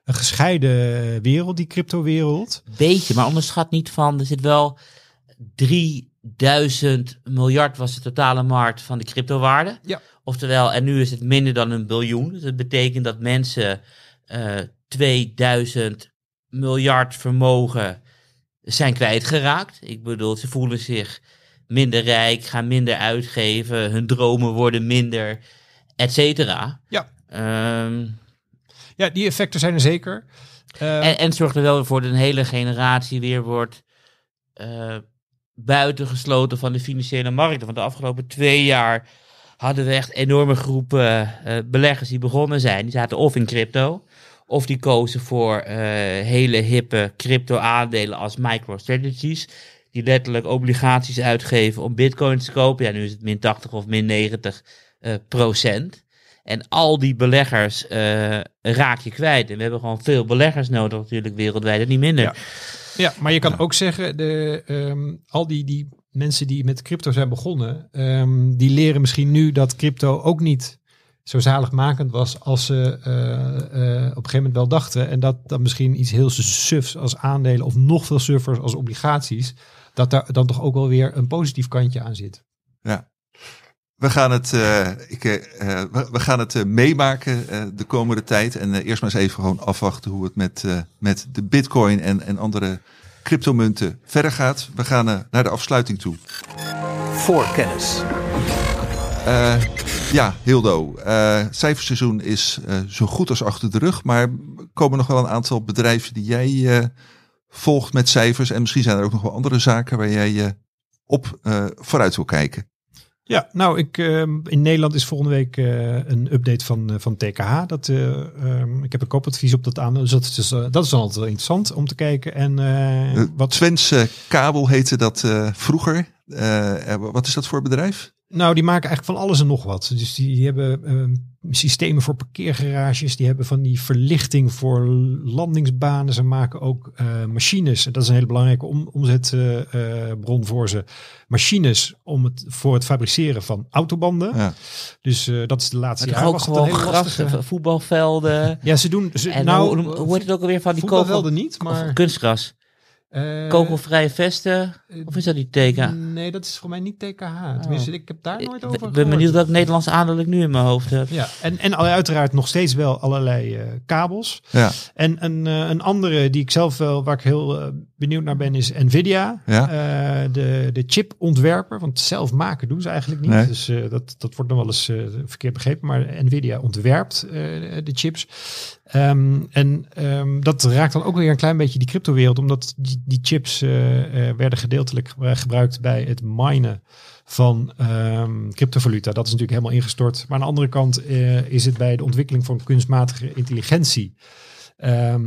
een gescheiden wereld, die cryptowereld. Beetje, maar onderschat niet van, er zit wel 3000 miljard was de totale markt van de cryptowaarde. Ja. Oftewel, en nu is het minder dan een biljoen. Dus dat betekent dat mensen eh 2000 miljard vermogen zijn kwijtgeraakt. Ik bedoel, ze voelen zich minder rijk, gaan minder uitgeven, hun dromen worden minder, et cetera. Ja. Ehm, Ja, die effecten zijn er zeker. Eh, en, en zorgt er wel voor dat een hele generatie weer wordt eh, buitengesloten van de financiële markten. Want de afgelopen twee jaar hadden we echt enorme groepen eh, beleggers die begonnen zijn. Die zaten of in crypto, of die kozen voor eh, hele hippe crypto aandelen als MicroStrategies. Die letterlijk obligaties uitgeven om bitcoins te kopen. Ja, nu is het min 80 of min 90 eh, procent. En al die beleggers raak je kwijt. En we hebben gewoon veel beleggers nodig natuurlijk wereldwijd en niet minder. Ja. Ja, maar je kan ook zeggen, de, ehm, al die, die mensen die met crypto zijn begonnen, ehm, die leren misschien nu dat crypto ook niet zo zaligmakend was als ze eh, eh, op een gegeven moment wel dachten. En dat dan misschien iets heel sufs als aandelen of nog veel suffers als obligaties, dat daar dan toch ook wel weer een positief kantje aan zit. Ja. We gaan het, eh, ik, eh, eh, we, gaan het meemaken de komende tijd. En eerst maar eens even gewoon afwachten hoe het met, met de bitcoin en, en andere cryptomunten verder gaat. We gaan naar de afsluiting toe. Voorkennis. Eh, ja, Hildo. cijferseizoen is zo goed als achter de rug. Maar er komen nog wel een aantal bedrijven die jij volgt met cijfers. En misschien zijn er ook nog wel andere zaken waar jij op vooruit wil kijken. Ja, nou, ik, ehm, in Nederland is volgende week eh, een update van, eh, van TKH. Dat, eh, ehm, ik heb een koopadvies op dat aan. Dus dat is, dus, dat is dan altijd wel interessant om te kijken. En wat, Twentse kabel heette dat vroeger. Eh, eh, wat is dat voor bedrijf? nou, die maken eigenlijk van alles en nog wat. Dus die, die hebben ehm, systemen voor parkeergarages. Die hebben van die verlichting voor landingsbanen. Ze maken ook eh, machines. En dat is een hele belangrijke om, omzetbron voor ze. Machines om het, voor het fabriceren van autobanden. Ja. Dus eh, dat is de laatste jaren. ook was het een gewoon hele gras, lastige- eh, voetbalvelden. Ja, ze doen. Ze, En nou, hoe, hoe heet het ook alweer van die kogel, voetbalvelden niet, maar of kunstgras? Eh, Kogelvrije vesten? Of is dat die teken? Nee, dat is voor mij niet TKH. Tenminste, ik heb daar nooit over Ik ben benieuwd welk Nederlands aandeel ik nu in mijn hoofd heb. Ja, en, en uiteraard nog steeds wel allerlei eh, kabels. Ja. En een, eh, een andere die ik zelf wel, waar ik heel eh, benieuwd naar ben, is Nvidia. Ja. Eh, de, de chipontwerper, want zelf maken doen ze eigenlijk niet. Nee. Dus eh, dat, dat wordt nog wel eens eh, verkeerd begrepen. Maar Nvidia ontwerpt eh, de chips. Ehm, en ehm, dat raakt dan ook weer een klein beetje die cryptowereld, omdat die, die chips eh, eh, werden gedeeltelijk gebru- gebruikt bij het minen van ehm, cryptovaluta. Dat is natuurlijk helemaal ingestort. Maar aan de andere kant eh, is het bij de ontwikkeling van kunstmatige intelligentie.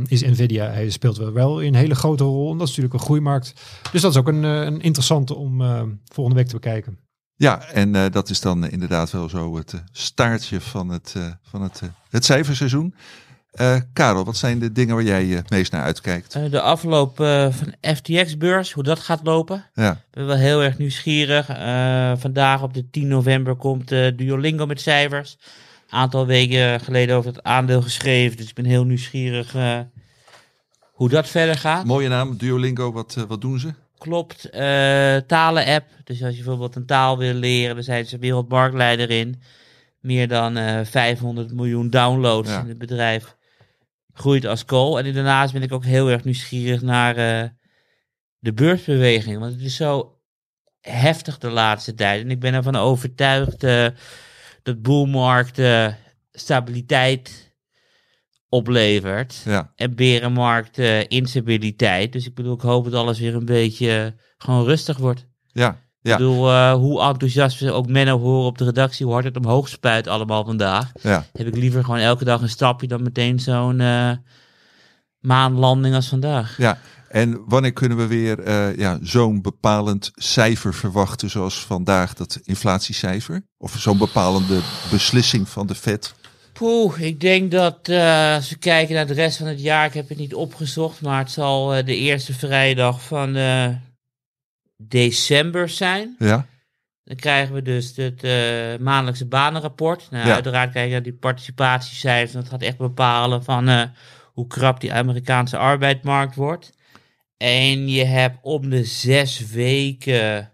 is Nvidia, hij speelt wel, wel een hele grote rol. En dat is natuurlijk een groeimarkt. Dus dat is ook een, eh, een interessante om eh, volgende week te bekijken. Ja, en eh, dat is dan inderdaad wel zo het eh, staartje van het, eh, van het, eh, het cijferseizoen. Eh, Karel, wat zijn de dingen waar jij eh, het meest naar uitkijkt? Eh, de afloop van FTX-beurs, hoe dat gaat lopen. Ja, Ik ben wel heel erg nieuwsgierig. Vandaag op de 10 november komt Duolingo met cijfers. Een aantal weken geleden over het aandeel geschreven. Dus ik ben heel nieuwsgierig hoe dat verder gaat. mooie naam, Duolingo, wat, wat doen ze? Klopt. talen-app. Dus als je bijvoorbeeld een taal wil leren, dan zijn ze wereldmarktleider in. Meer dan eh 500 miljoen downloads Ja. in het bedrijf. Groeit als kool. En daarnaast ben ik ook heel erg nieuwsgierig naar eh, de beursbeweging. Want het is zo heftig de laatste tijd. En ik ben ervan overtuigd eh, dat boelmarkt eh, stabiliteit oplevert. Ja, En berenmarkt instabiliteit. Dus ik bedoel, ik hoop dat alles weer een beetje gewoon rustig wordt. ja, ja, Ik bedoel, eh, hoe enthousiast we ook Menno horen op de redactie, hoe hard het omhoog spuit allemaal vandaag. ja. Heb ik liever gewoon elke dag een stapje dan meteen zo'n eh, maanlanding als vandaag. ja. En wanneer kunnen we weer eh, ja, zo'n bepalend cijfer verwachten zoals vandaag, dat inflatiecijfer? Of zo'n bepalende beslissing van de Fed? Poeh, ik denk dat als we kijken naar de rest van het jaar, ik heb het niet opgezocht, maar het zal de eerste vrijdag van eh, december zijn. Ja, Dan krijgen we dus het eh, maandelijkse banenrapport. Nou, Ja. Uiteraard kijken we naar die participatiecijfers. Dat gaat echt bepalen van eh, hoe krap die Amerikaanse arbeidsmarkt wordt. En je hebt om de zes weken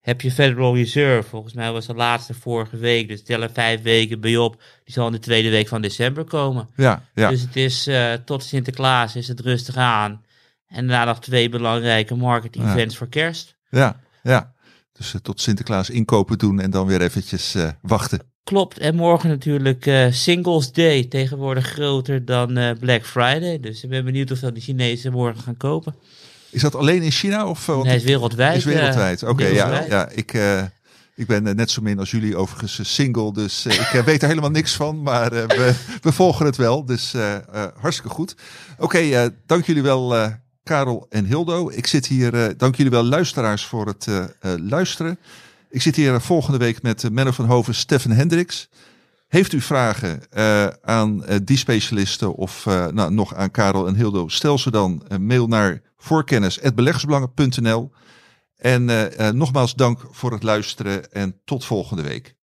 heb je Federal Reserve. Volgens mij was de laatste vorige week. Dus tel er vijf weken bij op. Die zal in de tweede week van december komen. ja, ja. Dus het is eh, tot Sinterklaas is het rustig aan. En daarna nog twee belangrijke market Ja. events voor kerst. Ja, ja. Dus eh, tot Sinterklaas inkopen doen en dan weer eventjes eh, wachten. Klopt, en morgen natuurlijk eh, Singles Day, tegenwoordig groter dan Black Friday. Dus ik ben benieuwd of dat de Chinezen morgen gaan kopen. Is dat alleen in China? Of, want Nee, is wereldwijd. is wereldwijd. Oké, ja, ja. Ik, ik ben net zo min als jullie overigens single, dus ik weet er helemaal niks van. Maar we, we volgen het wel, dus hartstikke goed. Oké, dank jullie wel, Karel en Hildo. Ik zit hier, eh, dank jullie wel, luisteraars, voor het eh, eh, luisteren. Ik zit hier volgende week met Menno van Hoven, Stefan Hendricks. Heeft u vragen aan die specialisten of nou, nog aan Karel en Hildo? Stel ze dan een mail naar voorkennis.beleggersbelangen.nl. En nogmaals dank voor het luisteren en tot volgende week.